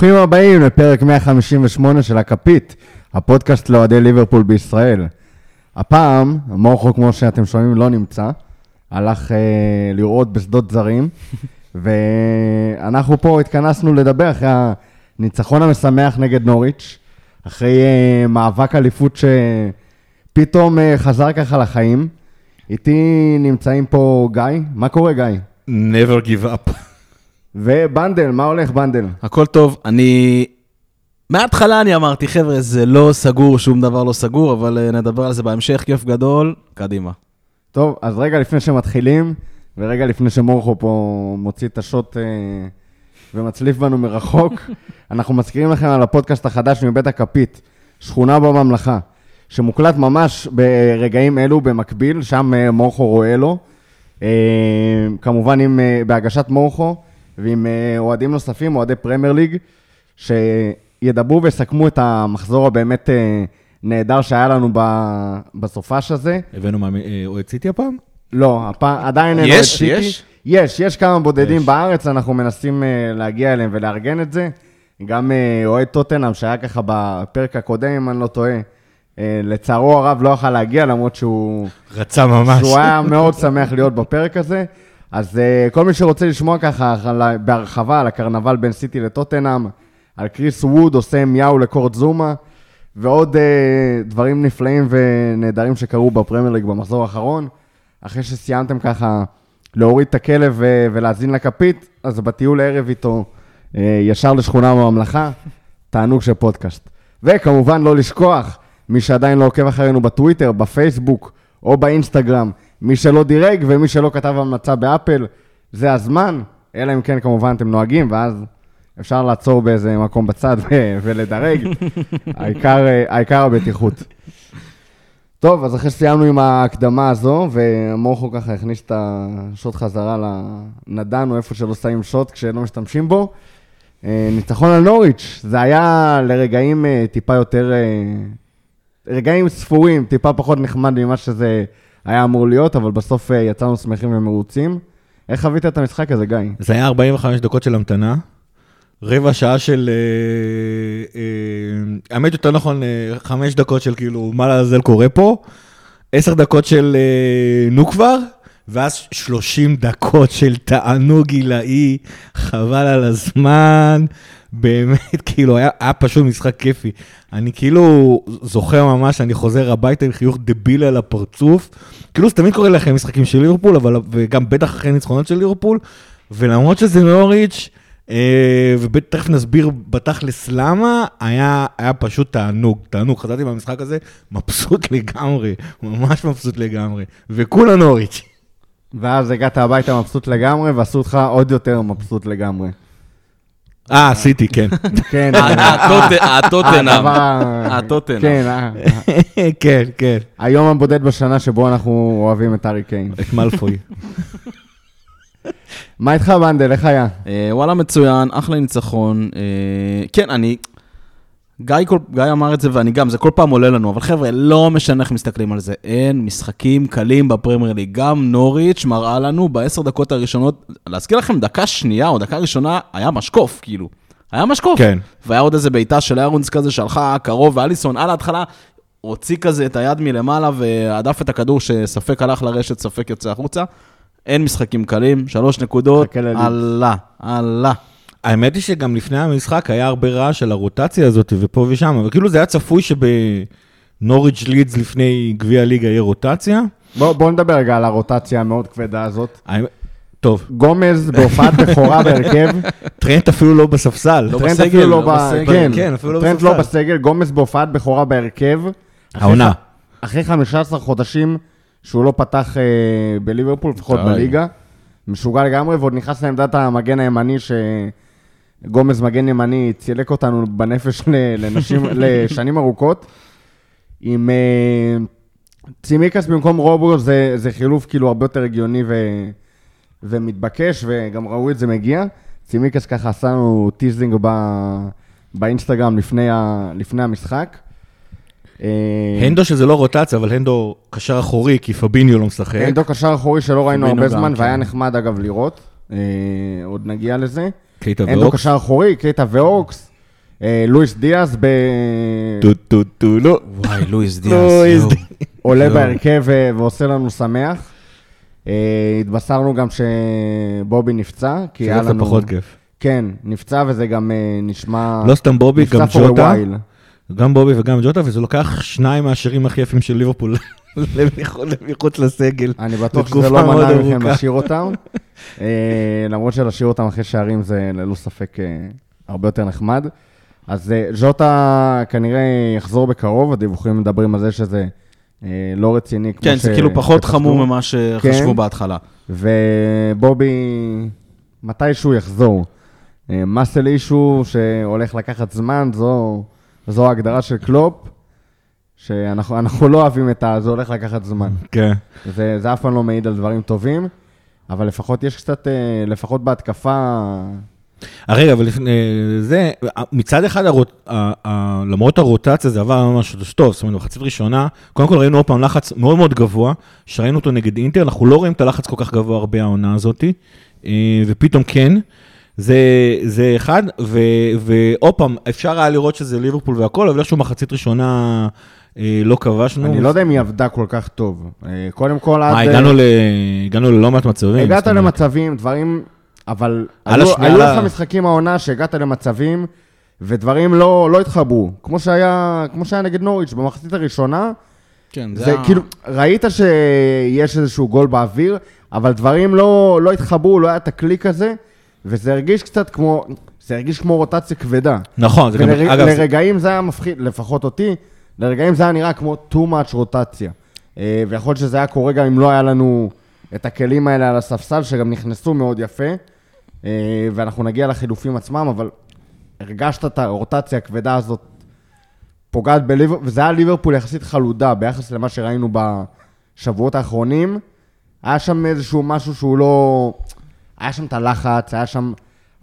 ברוכים הבאים לפרק 158 של הכפית, הפודקאסט לאוהדי ליברפול בישראל. הפעם, מורכו, כמו שאתם שומעים, לא נמצא. הלך אה, לראות בשדות זרים, ואנחנו פה התכנסנו לדבר אחרי הניצחון המשמח נגד נוריץ', אחרי אה, מאבק אליפות שפתאום אה, חזר ככה לחיים. איתי נמצאים פה גיא, מה קורה גיא? never give up. ובנדל, מה הולך בנדל? הכל טוב, אני... מההתחלה אני אמרתי, חבר'ה, זה לא סגור, שום דבר לא סגור, אבל אה, נדבר על זה בהמשך, כיף גדול, קדימה. טוב, אז רגע לפני שמתחילים, ורגע לפני שמורכו פה מוציא את השוט אה, ומצליף בנו מרחוק, אנחנו מזכירים לכם על הפודקאסט החדש מבית הכפית, שכונה בממלכה, שמוקלט ממש ברגעים אלו במקביל, שם אה, מורכו רואה לו. אה, כמובן עם, אה, בהגשת מורכו ועם אה, אוהדים נוספים, אוהדי פרמייר ליג, שידברו ויסכמו את המחזור הבאמת אה, נהדר שהיה לנו בסופש הזה. הבאנו אה, אוהד סיטי הפעם? לא, הפעם, עדיין אין? אוהד סיטי. יש? יש, יש כמה בודדים יש. בארץ, אנחנו מנסים להגיע אליהם ולארגן את זה. גם אוהד טוטנאם, שהיה ככה בפרק הקודם, אם אני לא טועה, לצערו הרב לא יכל להגיע, למרות שהוא, רצה ממש. שהוא היה מאוד שמח להיות בפרק הזה. אז uh, כל מי שרוצה לשמוע ככה בהרחבה על הקרנבל בין סיטי לטוטנאם, על קריס ווד עושה מיהו לקורט זומה, ועוד uh, דברים נפלאים ונהדרים שקרו בפרמייר ליג במחזור האחרון. אחרי שסיימתם ככה להוריד את הכלב ו- ולהאזין לכפית, אז בטיול הערב איתו אה, ישר לשכונה בממלכה, תענוג של פודקאסט. וכמובן לא לשכוח, מי שעדיין לא עוקב אחרינו בטוויטר, בפייסבוק או באינסטגרם, מי שלא דירג ומי שלא כתב המלצה באפל, זה הזמן, אלא אם כן כמובן אתם נוהגים, ואז אפשר לעצור באיזה מקום בצד ולדרג. העיקר, אה, העיקר הבטיחות. טוב, אז אחרי שסיימנו עם ההקדמה הזו, ומורכו ככה הכניס את השוט חזרה לנדן, או איפה שלא שמים שוט כשלא משתמשים בו. אה, ניצחון על נוריץ', זה היה לרגעים אה, טיפה יותר, רגעים ספורים, טיפה פחות נחמד ממה שזה היה אמור להיות, אבל בסוף אה, יצאנו שמחים ומרוצים. איך חווית את המשחק הזה, גיא? זה היה 45 דקות של המתנה, רבע שעה של... אה, אה, האמת יותר נכון, חמש דקות של כאילו, מה לעזאזל קורה פה, עשר דקות של נו כבר, ואז 30 דקות של תענוג עילאי, חבל על הזמן, באמת, כאילו, היה, היה פשוט משחק כיפי. אני כאילו זוכר ממש, אני חוזר הביתה עם חיוך דבילי על הפרצוף. כאילו, זה תמיד קורה לכם משחקים של ליברפול, אבל, וגם בטח אחרי ניצחונות של ליברפול, ולמרות שזה נוריץ', אה, ותכף נסביר בתכלס למה, היה, היה פשוט תענוג, תענוג. חזרתי מהמשחק הזה מבסוט לגמרי, ממש מבסוט לגמרי, וכולה נוריץ'. ואז הגעת הביתה מבסוט לגמרי, ועשו אותך עוד יותר מבסוט לגמרי. אה, עשיתי, כן. כן, הטוט- הטוטנאם, הדבר- הטוטנאם. כן, אה, כן, כן, היום הבודד בשנה שבו אנחנו אוהבים את ארי קיין. את מאלפוי. מה איתך, בנדל? איך היה? אה, וואלה, מצוין, אחלה ניצחון. אה, כן, אני... גיא, כל, גיא אמר את זה, ואני גם, זה כל פעם עולה לנו, אבל חבר'ה, לא משנה איך מסתכלים על זה. אין משחקים קלים בפרמייר ליג. גם נוריץ' מראה לנו בעשר דקות הראשונות, להזכיר לכם, דקה שנייה או דקה ראשונה, היה משקוף, כאילו. היה משקוף. כן. והיה עוד איזה בעיטה של אהרונס כזה שהלכה קרוב, ואליסון על ההתחלה הוציא כזה את היד מלמעלה והדף את הכדור שספק הלך לרשת, ספק יוצא החוצה. אין משחקים קלים, שלוש נקודות, חכה לליץ. האמת היא שגם לפני המשחק היה הרבה רעש על הרוטציה הזאת ופה ושם, אבל כאילו זה היה צפוי שבנוריץ' לידס לפני גביע הליגה יהיה רוטציה. בוא בוא נדבר רגע על הרוטציה המאוד כבדה הזאת. האמת- טוב, גומז בהופעת בכורה בהרכב, טרנט אפילו לא בספסל. לא טרנט בסגל, אפילו לא לא ב... בסגל. כן, כן, אפילו לא טרנט לא בספסל. בסגל, גומז בהופעת בכורה בהרכב. אחרי העונה. אחרי 15 חודשים שהוא לא פתח אה, בליברפול, לפחות. בליגה. משוגע לגמרי, ועוד נכנס לעמדת המגן הימני, שגומז מגן ימני צילק אותנו בנפש לנשים, לשנים ארוכות. עם אה, צימיקס במקום רובו זה, זה חילוף כאילו הרבה יותר הגיוני ו, ומתבקש, וגם ראו את זה מגיע. צימיקס ככה עשה לנו teasing ב, באינסטגרם לפני, ה, לפני המשחק. אה, הנדו שזה לא רוטציה, אבל הנדו קשר אחורי, כי פביניו לא משחק. עמדו קשר אחורי שלא ראינו הרבה זמן, כן. והיה נחמד אגב לראות. אה, עוד נגיע לזה. קייטה ואוקס. קשר אחורי, קייטה ואוקס, אה, לואיס דיאז ב... טו טו טו לא. וואי, לואיס דיאס. עולה. בהרכב ו- ועושה לנו שמח. אה, התבשרנו גם שבובי נפצע, כי שזה היה לנו... פחות כיף. כן, נפצע וזה גם אה, נשמע... לא סתם בובי, גם ג'וטה. גם בובי וגם ג'וטה, וזה לוקח שניים מהשירים הכי יפים של ליברפול למחוץ- מחוץ לסגל. אני בטוח שזה לא מנע מכם. לשיר אותם. אה, למרות שלשיר אותם אחרי שערים זה ללא ספק אה, הרבה יותר נחמד. אז אה, ז'וטה כנראה יחזור בקרוב, הדיווחים מדברים על זה שזה לא רציני כמו כן, זה כאילו פחות שחשבו. חמור ממה שחשבו כן. בהתחלה. ובובי, מתישהו יחזור. מסל אישו שהולך לקחת זמן, זו, זו ההגדרה של קלופ, שאנחנו אנחנו לא אוהבים את ה... זה הולך לקחת זמן. כן. זה, זה אף פעם לא מעיד על דברים טובים, אבל לפחות יש קצת, אה, לפחות בהתקפה, אה, רגע, אבל לפני זה, מצד אחד, הרוט- ה- ה- למרות הרוטציה, זה עבר ממש טוב, זאת אומרת, במחצית ראשונה, קודם כל ראינו עוד פעם לחץ מאוד מאוד גבוה, שראינו אותו נגד אינטר, אנחנו לא רואים את הלחץ כל כך גבוה הרבה העונה הזאת, אה, ופתאום כן, זה, זה אחד, ו- ועוד פעם, אפשר היה לראות שזה ליברפול והכל, אבל איכשהו מחצית ראשונה אה, לא כבשנו. אני לא יודע אם היא עבדה כל כך טוב. אה, קודם כל, עד... מה, אה, הגענו ל- הגענו ללא מעט מצבים. הגעת. למצבים, דברים, אבל על היו, השנייה היו לך משחקים העונה שהגעת למצבים, ודברים לא, לא התחברו. כמו שהיה, כמו שהיה נגד נוריץ' במחצית הראשונה, כן, זה כאילו, ראית שיש איזשהו גול באוויר, אבל דברים לא, לא התחברו, לא היה את הקליק הזה, וזה הרגיש קצת כמו, זה הרגיש כמו רוטציה כבדה. נכון, זה גם, ולר- אגב, זה- לרגעים זה היה מפחיד, לפחות אותי, לרגעים זה היה נראה כמו too much רוטציה. אה, ויכול להיות שזה היה קורה גם אם לא היה לנו את הכלים האלה על הספסל, שגם נכנסו מאוד יפה, אה, ואנחנו נגיע לחילופים עצמם, אבל הרגשת את הרוטציה הכבדה הזאת פוגעת בליברפול, וזה היה ליברפול יחסית חלודה ביחס למה שראינו בשבועות האחרונים. היה שם איזשהו משהו שהוא לא... היה שם את הלחץ, היה שם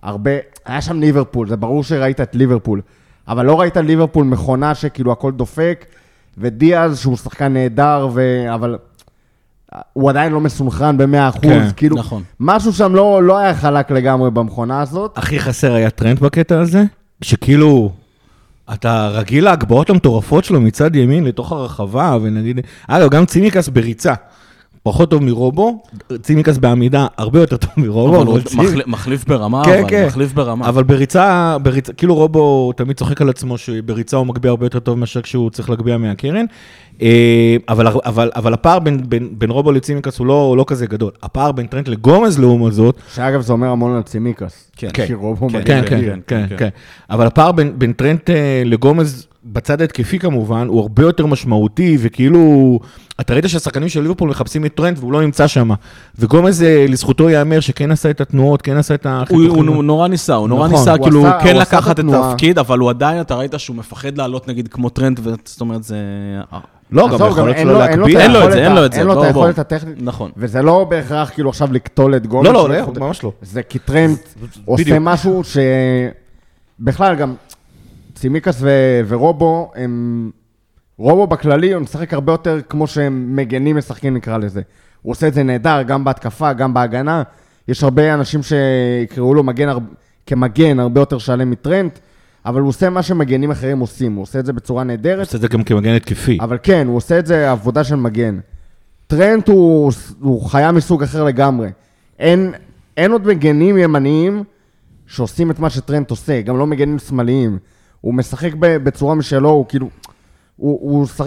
הרבה... היה שם ליברפול, זה ברור שראית את ליברפול, אבל לא ראית ליברפול מכונה שכאילו הכל דופק, ודיאז שהוא שחקן נהדר, ו... אבל הוא עדיין לא מסונכרן ב-100%, כן, כאילו, נכון. משהו שם לא, לא היה חלק לגמרי במכונה הזאת. הכי חסר היה טרנט בקטע הזה, שכאילו, אתה רגיל להגבהות המטורפות שלו מצד ימין לתוך הרחבה, ונגיד, אגב, גם צימקס בריצה. פחות טוב מרובו, צימקס בעמידה הרבה יותר טוב מרובו, אבל הוא מחליף ברמה, כן, אבל כן. מחליף ברמה. אבל בריצה, בריצה, כאילו רובו תמיד צוחק על עצמו שבריצה הוא מגביה הרבה יותר טוב מאשר כשהוא צריך להגביה מהקרן. אה, אבל, אבל, אבל הפער בין, בין, בין רובו לצימקס הוא לא, לא כזה גדול. הפער בין טרנט לגומז לעומת זאת, שאגב, זה אומר המון על צימיקס. כן. כן, כן, כן. כן, כן, כן, כן. כן. אבל הפער בין, בין טרנט אה, לגומז, בצד ההתקפי כמובן, הוא הרבה יותר משמעותי, וכאילו, אתה ראית שהשחקנים של ליברפול מחפשים את טרנט והוא לא נמצא שם. וגומז, אה, לזכותו ייאמר שכן עשה את התנועות, כן עשה את הוא, החיתוכים. הוא נורא ניסה, הוא נורא נכון. ניסה הוא כאילו עשה- כן הוא לקחת את התנועה. התפקיד, אבל הוא עדיין, אתה ראית שהוא מפחד לעלות נגיד כמו טרנט, זאת אומרת זה... לא, גם היכולת שלו לו- אין לו את זה, אין ה- לו את זה, אין לו את היכולת. הטכנית. נכון. וזה לא בהכרח כאילו עכשיו לקטול את גומז. לא, לא, לא, ממש לא. זה כי טרנט עושה. משהו ש... בכלל גם צימיקס ו- ורובו הם... רובו בכללי הוא משחק הרבה יותר כמו שהם מגנים משחקים נקרא לזה. הוא עושה את זה נהדר, גם בהתקפה, גם בהגנה. יש הרבה אנשים שיקראו לו מגן הר... כמגן הרבה יותר שלם מטרנט, אבל הוא עושה מה שמגנים אחרים עושים, הוא עושה את זה בצורה נהדרת. עושה את זה גם כמגן התקפי. אבל כן, הוא עושה את זה עבודה של מגן. טרנט הוא, הוא חיה מסוג אחר לגמרי. אין, אין עוד מגנים ימניים שעושים את מה שטרנט עושה, גם לא מגנים שמאליים. הוא משחק בצורה משלו, הוא כאילו... הוא, הוא שח...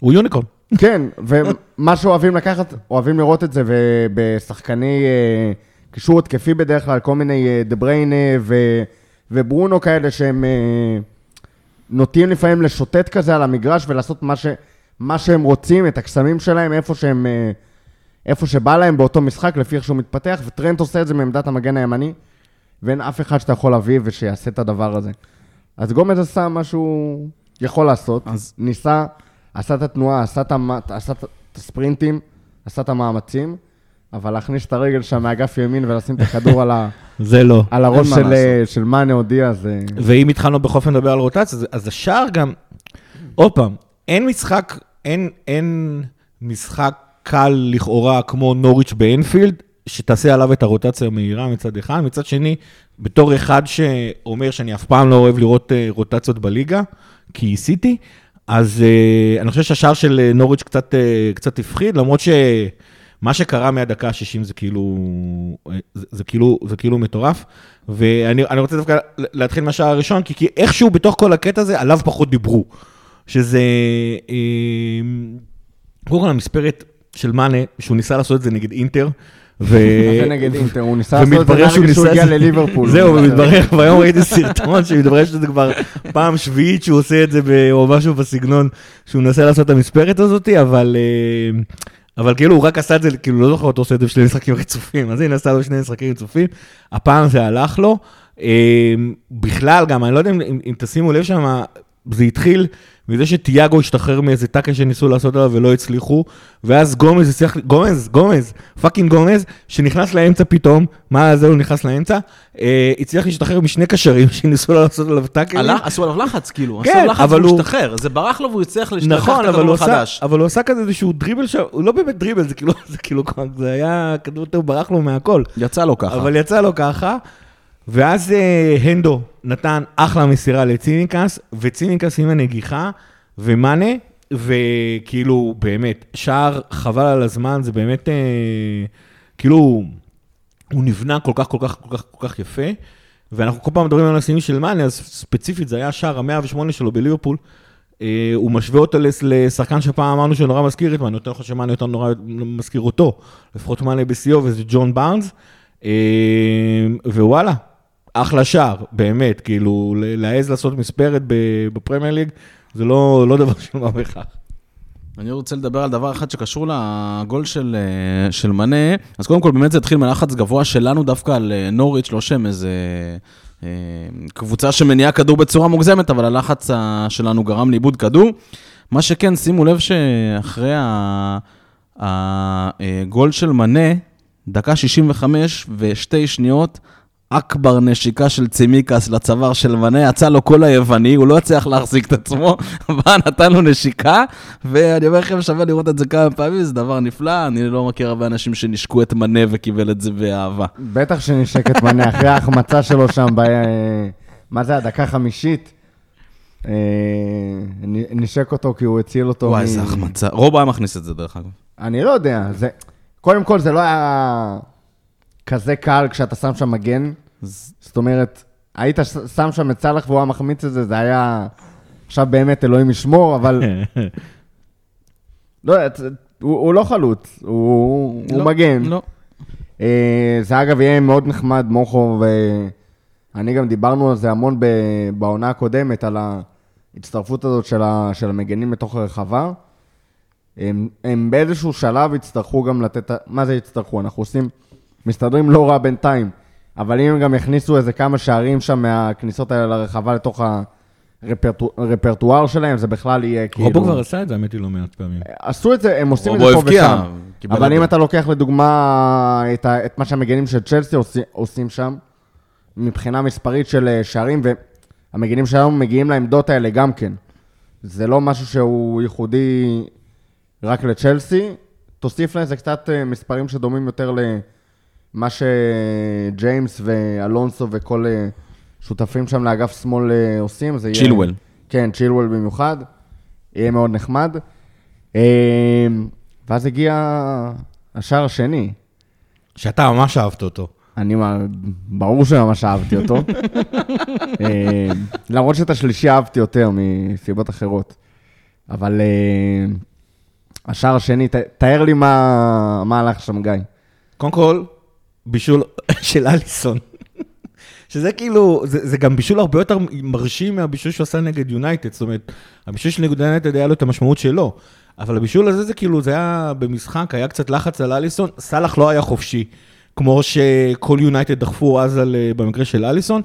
הוא יוניקורן. כן, ומה שאוהבים לקחת, אוהבים לראות את זה ו- בשחקני אה, קישור התקפי בדרך כלל, כל מיני אה, דה בריינה ו- וברונו כאלה שהם אה, נוטים לפעמים לשוטט כזה על המגרש ולעשות מה, ש- מה שהם רוצים, את הקסמים שלהם, איפה שהם... אה, איפה שבא להם באותו משחק, לפי איך שהוא מתפתח, וטרנט עושה את זה מעמדת המגן הימני, ואין אף אחד שאתה יכול להביא ושיעשה את הדבר הזה. אז גומז עשה מה שהוא יכול לעשות, אז- ניסה, עשה את התנועה, עשה את, המ... עשה את הספרינטים, עשה את המאמצים, אבל להכניס את הרגל שם מאגף ימין ולשים את הכדור על, ה... זה לא. על הראש של, לעשות. של מאנה או דיה, זה... ואם התחלנו בכל אופן לדבר על רוטציה, אז- אז השער גם, עוד פעם, אין משחק, אין, אין משחק קל לכאורה כמו נוריץ' באנפילד, שתעשה עליו את הרוטציה המהירה מצד אחד, מצד שני, בתור אחד שאומר שאני אף פעם לא אוהב לראות אה, רוטציות בליגה, כי סיטי, אז אה, אני חושב שהשער של אה, נוריץ' קצת, קצת הפחיד, למרות שמה שקרה מהדקה ה-60 זה כאילו, זה, זה, כאילו, זה כאילו מטורף. ואני אני רוצה דווקא להתחיל מהשער הראשון, כי, כי איכשהו בתוך כל הקטע הזה, עליו פחות דיברו. שזה, קודם כל המספרת של מאנה, שהוא ניסה לעשות את זה נגד אינטר. ו... זה נגד אינטר? הוא ניסה לעשות את זה ומתברר שהוא הגיע לליברפול. זהו, ומתברר, והיום ראיתי סרטון שמתברר שזה כבר פעם שביעית שהוא עושה את זה, או משהו בסגנון, שהוא מנסה לעשות את המספרת הזאת, אבל... אה, אבל כאילו הוא רק עשה את זה, כאילו לא זוכר אותו עושה את זה בשני משחקים רצופים, אז הנה עשה לו שני משחקים רצופים, הפעם זה הלך לו. אה, בכלל גם, אני לא יודע אם, אם, אם תשימו לב שם, זה התחיל מזה שתיאגו השתחרר מאיזה טאקל שניסו לעשות עליו ולא הצליחו, ואז גומז הצליח, גומז, גומז, fucking גומז, שנכנס לאמצע פתאום, מה זה הוא נכנס לאמצע, אה, הצליח להשתחרר משני קשרים שניסו לעשות עליו tackle. הלך- עשו עליו לחץ, כאילו, כן, עשו עליו לחץ והוא הוא- השתחרר. זה ברח לו והוא הצליח לקחת נכון, אבל הוא, עשה. אבל הוא עשה כזה איזשהו דריבל שם, הוא לא באמת דריבל, זה כאילו, זה כאילו, זה היה, כדור יותר ברח לו מהכל. יצא לו ככה. אבל יצא לו ככה, ואז אה, הנדו נתן אחלה מסירה לצימיקס, וצימיקס עם הנגיחה, ומאנה, וכאילו, באמת, שער חבל על הזמן, זה באמת, אה, כאילו, הוא נבנה כל כך, כל כך, כל כך, כל כך יפה, ואנחנו כל פעם מדברים על הסימים של מאנה, אז ספציפית זה היה שער המאה ושמונה שלו בליברפול. אה, הוא משווה אותו לשחקן שפעם אמרנו שהוא נורא מזכיר את מאנה, יותר חושב שמאנה יותר נורא מזכיר אותו, לפחות מאנה בשיאו, וזה ג'ון בארנס. אה, ווואלה, אחלה שער, באמת, כאילו, להעז לעשות מספרת בפרמייר ליג, זה לא, לא דבר של מה בכך. אני רוצה לדבר על דבר אחד שקשור לגול של, אה, של מנה. אז קודם כל, באמת זה התחיל מלחץ גבוה שלנו דווקא על אה, נוריץ', לא שהם איזה אה, קבוצה שמניעה כדור בצורה מוגזמת, אבל הלחץ שלנו גרם לאיבוד כדור. מה שכן, שימו לב שאחרי הגול של מנה, דקה 65 ושתי שניות, אכבר נשיקה של צימיקס לצוואר של מנה, יצא לו כל היווני, הוא לא הצליח להחזיק את עצמו, בא, נתן לו נשיקה, ואני אומר לכם, שווה לראות את זה כמה פעמים, זה דבר נפלא, אני לא מכיר הרבה אנשים שנשקו את מנה וקיבל את זה באהבה. בטח שנשק את מנה אחרי ההחמצה שלו שם, ב... מה זה, הדקה חמישית? אה, נשק אותו כי הוא הציל אותו. וואי, מ- איזה החמצה. רוב היה מכניס את זה, דרך אגב. אני לא יודע, זה... קודם כל, זה לא היה כזה קל כשאתה שם שם מגן. אז- זאת אומרת, היית שם שם את סאלח והוא היה מחמיץ את זה, זה היה... עכשיו באמת אלוהים ישמור, אבל... לא יודע, הוא, הוא לא חלוץ, הוא, הוא לא, מגן. לא. אה, זה אגב יהיה מאוד נחמד, מוכו, ואני גם דיברנו על זה המון ב... בעונה הקודמת, על ההצטרפות הזאת של, ה... של המגנים לתוך הרחבה. הם, הם באיזשהו שלב יצטרכו גם לתת, מה זה יצטרכו? אנחנו עושים, מסתדרים לא רע בינתיים, אבל אם הם גם יכניסו איזה כמה שערים שם מהכניסות האלה לרחבה לתוך הרפרטואר שלהם, זה בכלל יהיה כאילו... רובו כבר עשה את זה, האמת היא, לא מעט פעמים. עשו את זה, הם עושים את זה פה ושם. אבל אם. אתה לוקח לדוגמה את, ה, את מה שהמגנים של צ'לסי עושים, עושים שם, מבחינה מספרית של אה, שערים, והמגנים שלנו מגיעים לעמדות האלה גם כן. זה לא משהו שהוא ייחודי רק לצ'לסי. תוסיף לזה קצת אה, מספרים שדומים יותר למה שג'יימס ואלונסו וכל אה, שותפים שם לאגף שמאל אה, עושים. זה יהיה- צ'ילואל. כן, צ'ילואל במיוחד. יהיה מאוד נחמד. אה, ואז הגיע השער השני. שאתה ממש אהבת אותו. אני, מה- ברור שממש אהבתי אותו. למרות שאת השלישי אהבתי יותר מסיבות אחרות. אבל השער השני, ת- תאר לי מה מה הלך שם, גיא. קודם כל, בישול של אליסון. שזה כאילו, זה, זה גם בישול הרבה יותר מרשים מהבישול שהוא עשה נגד יונייטד. זאת אומרת, הבישול של נגד יונייטד היה לו את המשמעות שלו. אבל הבישול הזה זה כאילו, זה היה במשחק, היה קצת לחץ על אליסון, סאלח לא היה חופשי. כמו שכל יונייטד דחפו אז על, אה, במקרה של אליסון,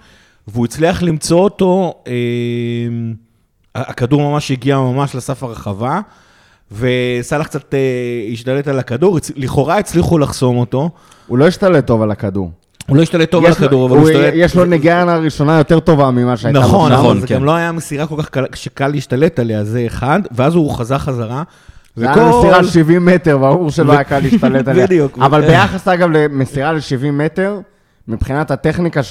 והוא הצליח למצוא אותו, אה, הכדור ממש הגיע ממש לסף הרחבה, וסאלח קצת אה, השתלט על הכדור, לכאורה הצליחו לחסום אותו. הוא לא השתלט טוב על הכדור. הוא לא השתלט טוב על הכדור, אבל הוא השתלט... יש לו נגיעה הראשונה יותר טובה ממה שהייתה לו נכון. נכון, נכון, זה כן. גם לא היה מסירה כל כך קל- שקל להשתלט עליה, זה אחד, ואז הוא חזר חזרה. זה היה מסירה על 70 מטר, ברור שלא היה קל להשתלט עליה. בדיוק. אבל ביחס, אגב, למסירה ל-70 מטר, מבחינת הטכניקה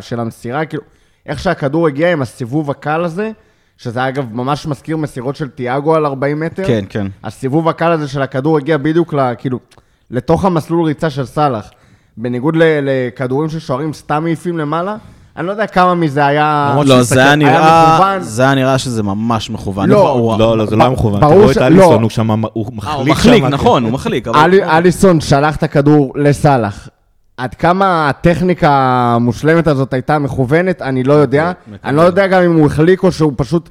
של המסירה, כאילו, איך שהכדור הגיע עם הסיבוב הקל הזה, שזה אגב ממש מזכיר מסירות של תיאגו על 40 מטר. כן, כן. הסיבוב הקל הזה של הכדור הגיע בדיוק, ל, כאילו, לתוך המסלול ריצה של סאלח. בניגוד ל- לכדורים ששוערים סתם מעיפים למעלה, אני לא יודע כמה מזה היה... לא, זה היה נראה, מכוון. זה היה נראה שזה ממש מכוון. לא, הוא- לא, לא, זה לא היה מכוון. אתה ברור רואה ש- את אליסון, לא. הוא שם, הוא אה, הוא מחליק מחליק, שם. נכון, הוא מחליק. אליסון שלח את הכדור לסאלח. עד כמה הטכניקה המושלמת הזאת הייתה מכוונת, אני לא יודע. מכוונת. אני לא יודע גם אם הוא החליק או שהוא פשוט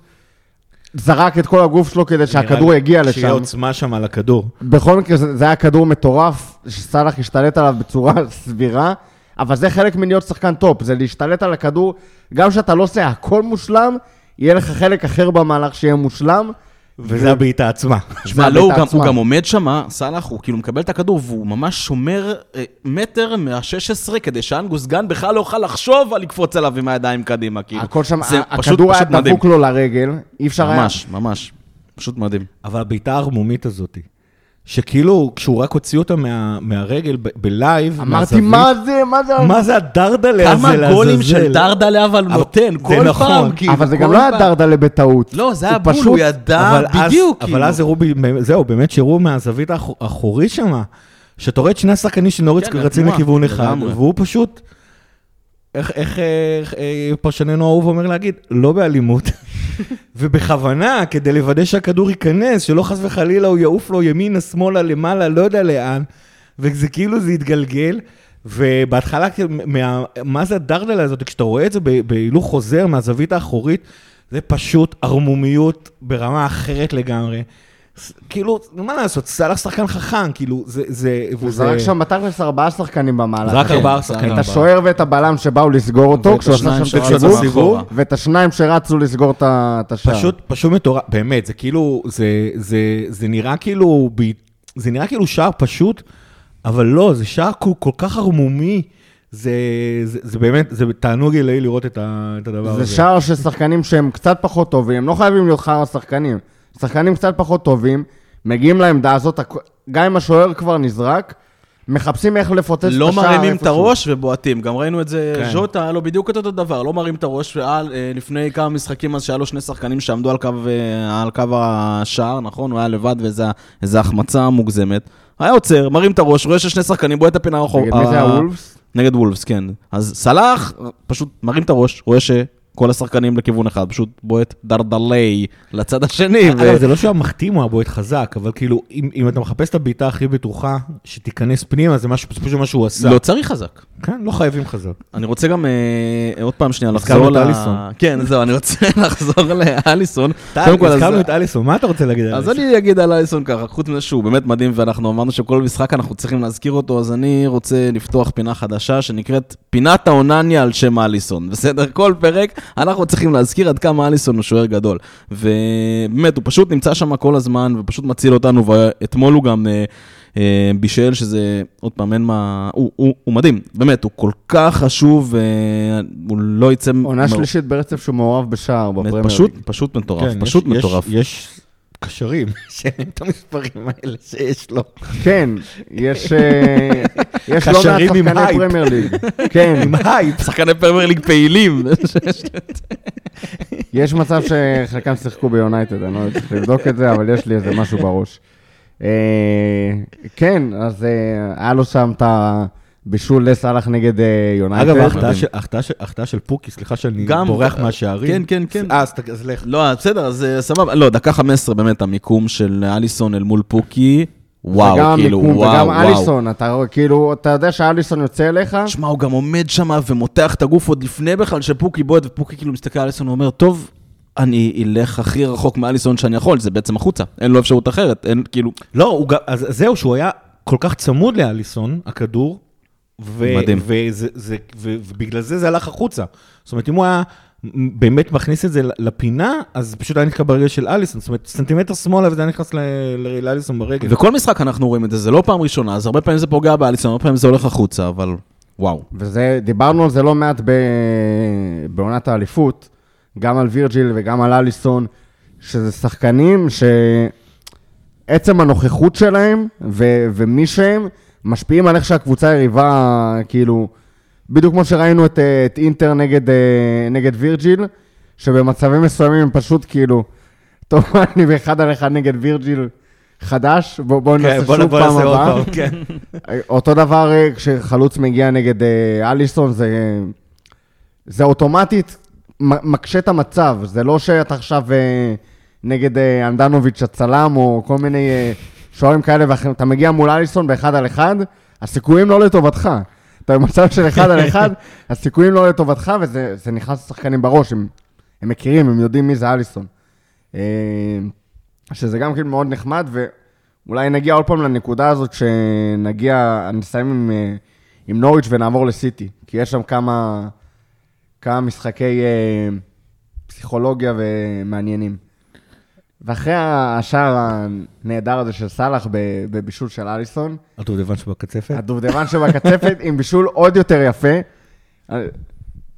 זרק את כל הגוף שלו כדי שהכדור יגיע שיהיה לשם. עוצמה שם על הכדור. בכל מקרה, זה היה כדור מטורף, שסאלח השתלט עליו בצורה סבירה, אבל זה חלק מלהיות שחקן top, זה להשתלט על הכדור, גם כשאתה לא עושה הכל מושלם, יהיה לך חלק אחר במהלך שיהיה מושלם. וזה הבעיטה עצמה. שמע, לא, הוא גם, הוא עצמה. גם עומד שם, סאלח, הוא כאילו מקבל את הכדור, והוא ממש שומר אה, מטר מה-16, כדי שאנגוס גן בכלל לא יוכל לחשוב על לקפוץ עליו עם הידיים קדימה, כאילו. הכל שם, זה ה- פשוט- הכדור היה פשוט מדהים. דבוק לו לרגל, אי אפשר היה... ממש, ממש. פשוט מדהים. אבל הבעיטה הערמומית הזאת, שכאילו, כשהוא רק הוציא אותה מה- מהרגל ב- בלייב, אמרתי, מהזווית, מה זה, מה זה... מה זה הדרדלה הזה כמה לעזאזל? גולים של דרדלה אבל אבל- נותן, כל נכון. פעם, כאילו. אבל זה גם לא היה. דרדלה בטעות. לא, זה הוא היה בול, פשוט- הוא ידע אבל אז- בדיוק, כאילו. אבל אז הראו, זהו, באמת שהראו מהזווית האחור- האחורית שם, שאתה רואה את שני השחקנים של נוריץ כן, רצים לכיוון אחד. והוא פשוט, איך- איך איך, אה, פרשננו האהוב אומר להגיד, לא באלימות, ובכוונה, כדי לוודא שהכדור ייכנס, שלא חס וחלילה הוא יעוף לו ימינה, שמאלה, למעלה, לא יודע לאן, וזה כאילו זה התגלגל. ובהתחלה, מה, מה זה הדרדלה הזאת? כשאתה רואה את זה בהילוך חוזר מהזווית האחורית, זה פשוט ערמומיות ברמה אחרת לגמרי. כאילו, מה לעשות, סאלח שחקן חכם, כאילו, זה... זה הוא זרק שם בתכלס ארבעה שחקנים במהלך. זרק כן. ארבעה זה שחקנים. את ארבעה. השוער ואת הבלם שבאו לסגור אותו, כשהוא עשה שם את הסיבוב. ואת השניים שרצו לסגור את השער. פשוט, פשוט מטורף, באמת, זה כאילו, זה, זה, זה נראה כאילו, ב- זה נראה כאילו שער פשוט, אבל לא, זה שער כל, כך ערמומי, זה, זה, זה באמת, זה תענוג עילאי לראות את, ה, את הדבר הזה. זה שער של שחקנים שהם קצת פחות טובים, הם לא חייבים להיות חרא שחקנים. שחקנים קצת פחות טובים, מגיעים לעמדה הזאת, גם אם השוער כבר נזרק, מחפשים איך לפוצץ את השער. לא מרימים את. הראש ובועטים. גם ראינו את זה, כן. ז'וטה, היה לו בדיוק את אותו דבר, לא מרים את הראש, והיה אה, לפני כמה משחקים אז שהיה לו שני שחקנים שעמדו על קו, אה, על קו השער, נכון? הוא היה לבד ואיזו החמצה מוגזמת. היה עוצר, מרים את הראש, רואה ששני שחקנים, בועט את הפינה הרחוב. נגד מי זה הוולפס? נגד וולפס, כן. אז סלאח פשוט מרים את הראש, רואה שכל השחקנים לכיוון אחד, פשוט בועט דרדלי לצד השני. ו- זה לא שהוא היה מחתים או הבועט חזק, אבל כאילו, אם, אם אתה מחפש את הבעיטה הכי בטוחה, שתיכנס פנימה, זה משהו, פשוט מה שהוא עשה. לא צריך חזק. כן, לא חייבים חזק. אני רוצה גם אה, עוד פעם שנייה לחזור את אליסון. כן, זהו, אני רוצה לחזור לאליסון. טל, כל, אז- הזכרנו את אליסון, מה אתה רוצה להגיד על אז אליסון? אני אגיד על אליסון ככה, חוץ מזה שהוא באמת מדהים, ואנחנו אמרנו שכל משחק אנחנו צריכים להזכיר אותו, אז אני רוצה לפתוח פינה חדשה שנקראת פינת האונניה על שם אליסון. בסדר? כל פרק אנחנו צריכים להזכיר עד כמה אליסון הוא שוער גדול. ובאמת, הוא פשוט נמצא שם כל הזמן, ופשוט מציל אותנו, ואתמול הוא גם... אה, אה, בישל, שזה, עוד פעם, אין מה... הוא, הוא, הוא מדהים, באמת, הוא כל כך חשוב, והוא לא יצא... עונה מ- שלישית ברצף שהוא מעורב בשער בפרמייר פשוט. פשוט מטורף, כן, פשוט יש- יש- מטורף. יש קשרים שאין את המספרים האלה שיש לו. כן, יש אה, יש לא מעט שחקני. פרמייר ליג. כן, עם הייפ. שחקני פרמייר ליג פעילים. יש מצב שחלקם שיחקו ביונייטד, אני לא צריך לבדוק את זה, אבל יש לי איזה משהו בראש. אה, כן, אז אה, היה לו שם את הבישול לסאלח נגד אה, יונייטד. אגב, ההחטאה של- ההחטאה של- פוקי, סליחה שאני גם- בורח מהשערים. כן, כן, כן. אה, אז לך. לא, בסדר, אז אה, סבבה. לא, דקה 15 באמת המיקום של אליסון אל מול פוקי. וואו, וגם כאילו, המיקום וואו, וגם וואו. אליסון, אתה כאילו, אתה יודע שאליסון יוצא אליך, שמע, הוא גם עומד שם ומותח את הגוף עוד לפני בכלל שפוקי בועט, ופוקי כאילו מסתכל על אליסון ואומר, טוב, אני אלך הכי רחוק מאליסון שאני יכול, זה בעצם החוצה, אין לו אפשרות אחרת, אין, כאילו, לא, הוא אז זהו, שהוא היה כל כך צמוד לאליסון, הכדור, ו- מדהים. וזה, זה, ו- ובגלל זה זה הלך החוצה. זאת אומרת, אם הוא היה באמת מכניס את זה לפינה, אז פשוט היה נתקע ברגל של אליסון. זאת אומרת, סנטימטר שמאלה וזה היה נכנס ל- ל- לאליסון ברגל. וכל משחק אנחנו רואים את זה, זה לא פעם ראשונה, אז הרבה פעמים זה פוגע באליסון, הרבה פעמים זה הולך החוצה, אבל וואו. וזה, דיברנו על זה לא מעט ב... בעונת האליפות, גם על וירג'יל וגם על אליסון, שזה שחקנים שעצם הנוכחות שלהם ו... ומי שהם, משפיעים על איך שהקבוצה היריבה כאילו בדיוק כמו שראינו את, אה, את אינטר נגד, אה, נגד וירג'יל, שבמצבים מסוימים הם פשוט כאילו, טוב, אני באחד על אחד נגד וירג'יל חדש, בואו בוא כן, נעשה בוא שוב בוא פעם הבאה. כן. אותו דבר אה, כשחלוץ מגיע נגד אה, אליסון, זה, זה אוטומטית מקשה את המצב, זה לא שאתה עכשיו אה, נגד אה, אנדנוביץ' הצלם, או כל מיני אה, שוערים כאלה ואחרים, אתה מגיע מול אליסון באחד על אחד, הסיכויים לא לטובתך. אתה במצב של אחד על אחד, הסיכויים לא לטובתך, וזה זה נכנס לשחקנים בראש, הם, הם מכירים, הם יודעים מי זה אליסון. אה, שזה גם כאילו מאוד נחמד, ואולי נגיע עוד פעם לנקודה הזאת, שנגיע, נסיים עם, אה, עם נוריץ' ונעבור לסיטי, כי יש שם כמה, כמה משחקי אה, פסיכולוגיה ומעניינים. ואחרי השער הנהדר הזה של סאלח בבישול של אליסון, הדובדבן שבקצפת. הדובדבן שבקצפת עם בישול עוד יותר יפה.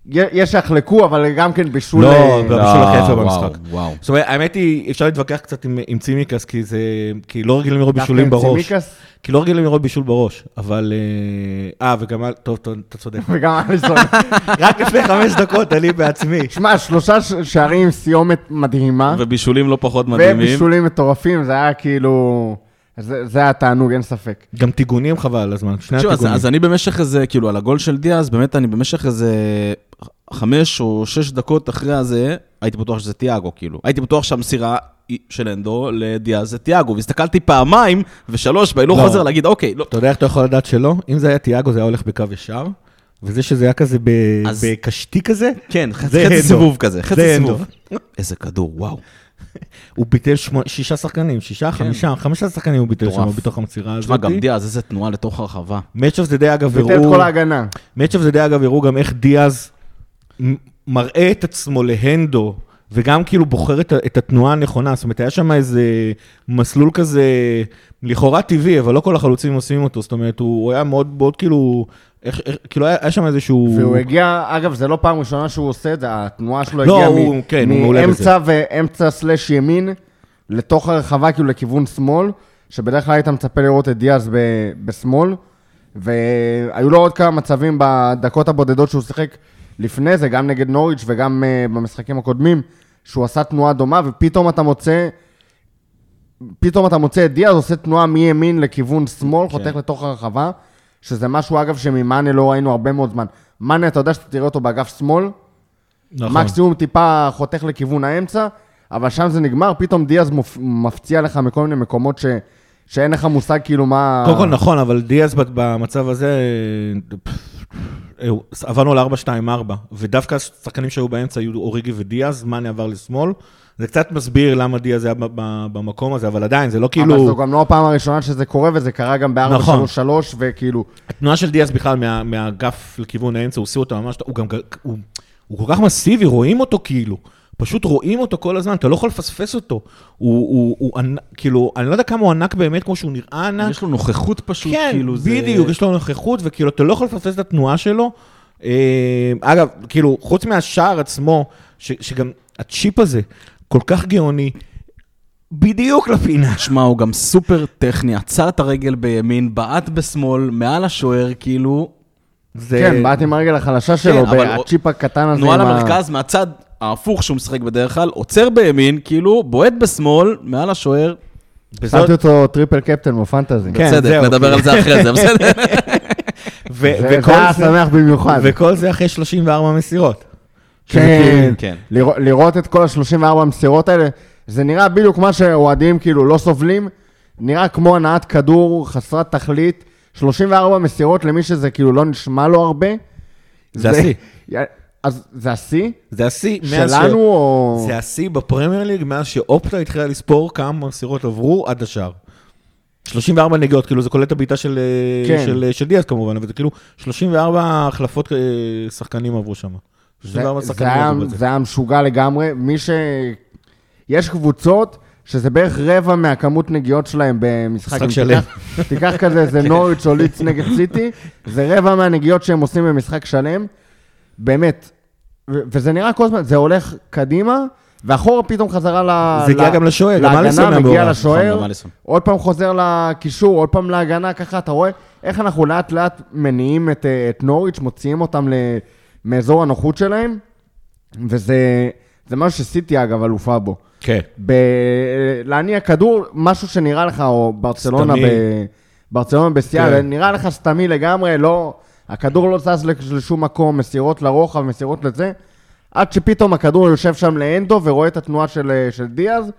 יש שיחלקו, אבל גם כן בישול... לא, אה, לא. הבישול הכי יפה במשחק. וואו. זאת אומרת, האמת היא, אפשר להתווכח קצת עם, עם צימקס, כי זה, כי לא רגילים לראות בישולים בראש. צימקס כי לא רגילים לראות בישול בראש, אבל... אה, אה, וגם, טוב, טוב, אתה צודק. וגם אליסון. רק לפני חמש דקות, אני בעצמי. שמע, שלושה שערים עם סיומת מדהימה, ובישולים לא פחות מדהימים. ובישולים מטורפים, זה היה כאילו... זה זה היה תענוג, אין ספק. גם טיגונים חבל על הזמן, שני אז, הטיגונים. אז אני במשך איזה, כאילו, על הגול של דיאז, באמת, אני במשך איזה חמש או שש דקות אחרי הזה, הייתי בטוח שזה תיאגו, כאילו. הייתי בטוח שהמסירה של אנדו לדיאז זה תיאגו, והסתכלתי פעמיים ושלוש בהילוך לא. חוזר להגיד, אוקיי, לא. אתה יודע איך אתה יכול לדעת שלא? אם זה היה תיאגו, זה היה הולך בקו ישר, וזה שזה היה כזה ב- אז- בקשתי כזה, כן, זה חצי. סיבוב כזה, חצי זה סיבוב. איזה כדור, וואו. הוא ביטל שישה שחקנים, שישה, חמישה, חמישה שחקנים הוא ביטל שם כן. בתוך המסירה הזאת. תשמע, גם דיאז, איזה תנועה לתוך הרחבה. Of the Day אגב ביטל את הראו, כל ההגנה. Of the Day אגב הראו גם איך דיאז מראה את עצמו להנדו, וגם כאילו בוחר את התנועה הנכונה, זאת אומרת, היה שם איזה מסלול כזה, לכאורה טבעי, אבל לא כל החלוצים עושים אותו, זאת אומרת, הוא, הוא היה מאוד מאוד כאילו, איך, איך, כאילו היה, היה שם איזשהו... והוא הגיע, אגב, זה לא פעם ראשונה שהוא עושה את זה, התנועה שלו לא, הגיעה הוא- מ- כן, מאמצע ואמצע סלאש ימין, לתוך הרחבה, כאילו לכיוון שמאל, שבדרך כלל היית מצפה לראות את דיאז ב- בשמאל, והיו לו עוד כמה מצבים בדקות הבודדות שהוא שיחק לפני זה, גם נגד נוריץ' וגם uh, במשחקים הקודמים, שהוא עשה תנועה דומה, ופתאום אתה מוצא... פתאום אתה מוצא את דיאז עושה תנועה מימין לכיוון שמאל, כן. חותך לתוך הרחבה, שזה משהו, אגב, שממאנה לא ראינו הרבה מאוד זמן. מאנה, אתה יודע שאתה תראה אותו באגף שמאל, נכון. מקסימום טיפה חותך לכיוון האמצע, אבל שם זה נגמר, פתאום דיאז מופ... מפציע לך מכל מיני מקומות ש... שאין לך מושג כאילו מה... קודם כל נכון, אבל דיאז במצב הזה, אה, עברנו ל-4-2-4, ודווקא השחקנים שהיו באמצע היו אוריגי ודיאז, מאנה עבר לשמאל. זה קצת מסביר למה דיאז היה ב- ב- במקום הזה, אבל עדיין, זה לא אבל כאילו... זו גם לא הפעם הראשונה שזה קורה, וזה קרה גם נכון. ב-4-3-3, וכאילו... התנועה של דיאז בכלל מה- מהאגף לכיוון האמצע, הוא עושה אותה ממש, הוא גם, הוא, הוא כל כך מסיבי, רואים אותו כאילו. פשוט רואים אותו כל הזמן, אתה לא יכול לפספס אותו. הוא, הוא, הוא ענק, כאילו, אני לא יודע כמה הוא ענק באמת, כמו שהוא נראה ענק. יש לו נוכחות פשוט, כן, כאילו זה... בדיוק, יש לו נוכחות, וכאילו, אתה לא יכול לפספס את התנועה שלו. אה, אגב, כאילו, חוץ מהשער עצמו, ש, שגם הצ'יפ הזה כל כך גאוני, בדיוק לפינה. שמע, הוא גם סופר טכני, עצר את הרגל בימין, בעט בשמאל, מעל השוער, כאילו, זה... כן, בעט עם הרגל החלשה שלו, אבל- הצ'יפ הקטן הזה. תנועה עם ה- למרכז, מהצד ההפוך שהוא משחק בדרך כלל, עוצר בימין, כאילו, בועט בשמאל, מעל השוער, שמתי אותו triple captain ב fantasy. כן, בצדק, זהו, נדבר. על זה אחרי זה, בסדר? ו- זה וכל זה היה שמח במיוחד. וכל זה אחרי 34 מסירות. כן, כן. לראות- לראות את כל ה-34 המסירות האלה, זה נראה בדיוק מה שאוהדים כאילו לא סובלים, נראה כמו הנעת כדור חסרת תכלית, 34 מסירות למי שזה כאילו לא נשמע לו הרבה. זה השיא. אז זה השיא? זה השיא. מאז ש- שלנו או... זה השיא בפרמייר ליג מאז שאופטה התחילה לספור כמה מסירות עברו עד השאר. 34 נגיעות, כאילו זה כולל את הבעיטה של, כן. של, של דיאז כמובן, אבל זה כאילו 34 החלפות אה, שחקנים עברו שם. זה, 34 זה, שחקנים היה. זה היה משוגע לגמרי. מי ש... יש קבוצות שזה בערך רבע מהכמות נגיעות שלהם במשחק. משחק שלם. תיקח, כזה, זה נוריץ' או ליץ נגד סיטי, זה רבע מהנגיעות שהם עושים במשחק שלם. באמת. וזה נראה כל הזמן, זה הולך קדימה, ואחורה פתאום חזרה ל... זה הגיע ל- גם לשוער, גם אליסון להגנה, מגיע. נכון, לשוער, אליסון. עוד פעם חוזר לקישור, עוד פעם להגנה, ככה אתה רואה, איך אנחנו לאט לאט מניעים את, אה, את נוריץ', מוציאים אותם ל, מאזור הנוחות שלהם, וזה זה משהו שסיטי אגב אלופה בו. כן. ב... להניע כדור, משהו שנראה לך, או ברצלונה, סתמי. ב... ברצלונה בשיאה, כן. נראה לך סתמי לגמרי, לא... הכדור לא זז לש- לשום מקום, מסירות לרוחב, מסירות לזה, עד שפתאום הכדור יושב שם לאנדו ורואה את התנועה של, של דיאז,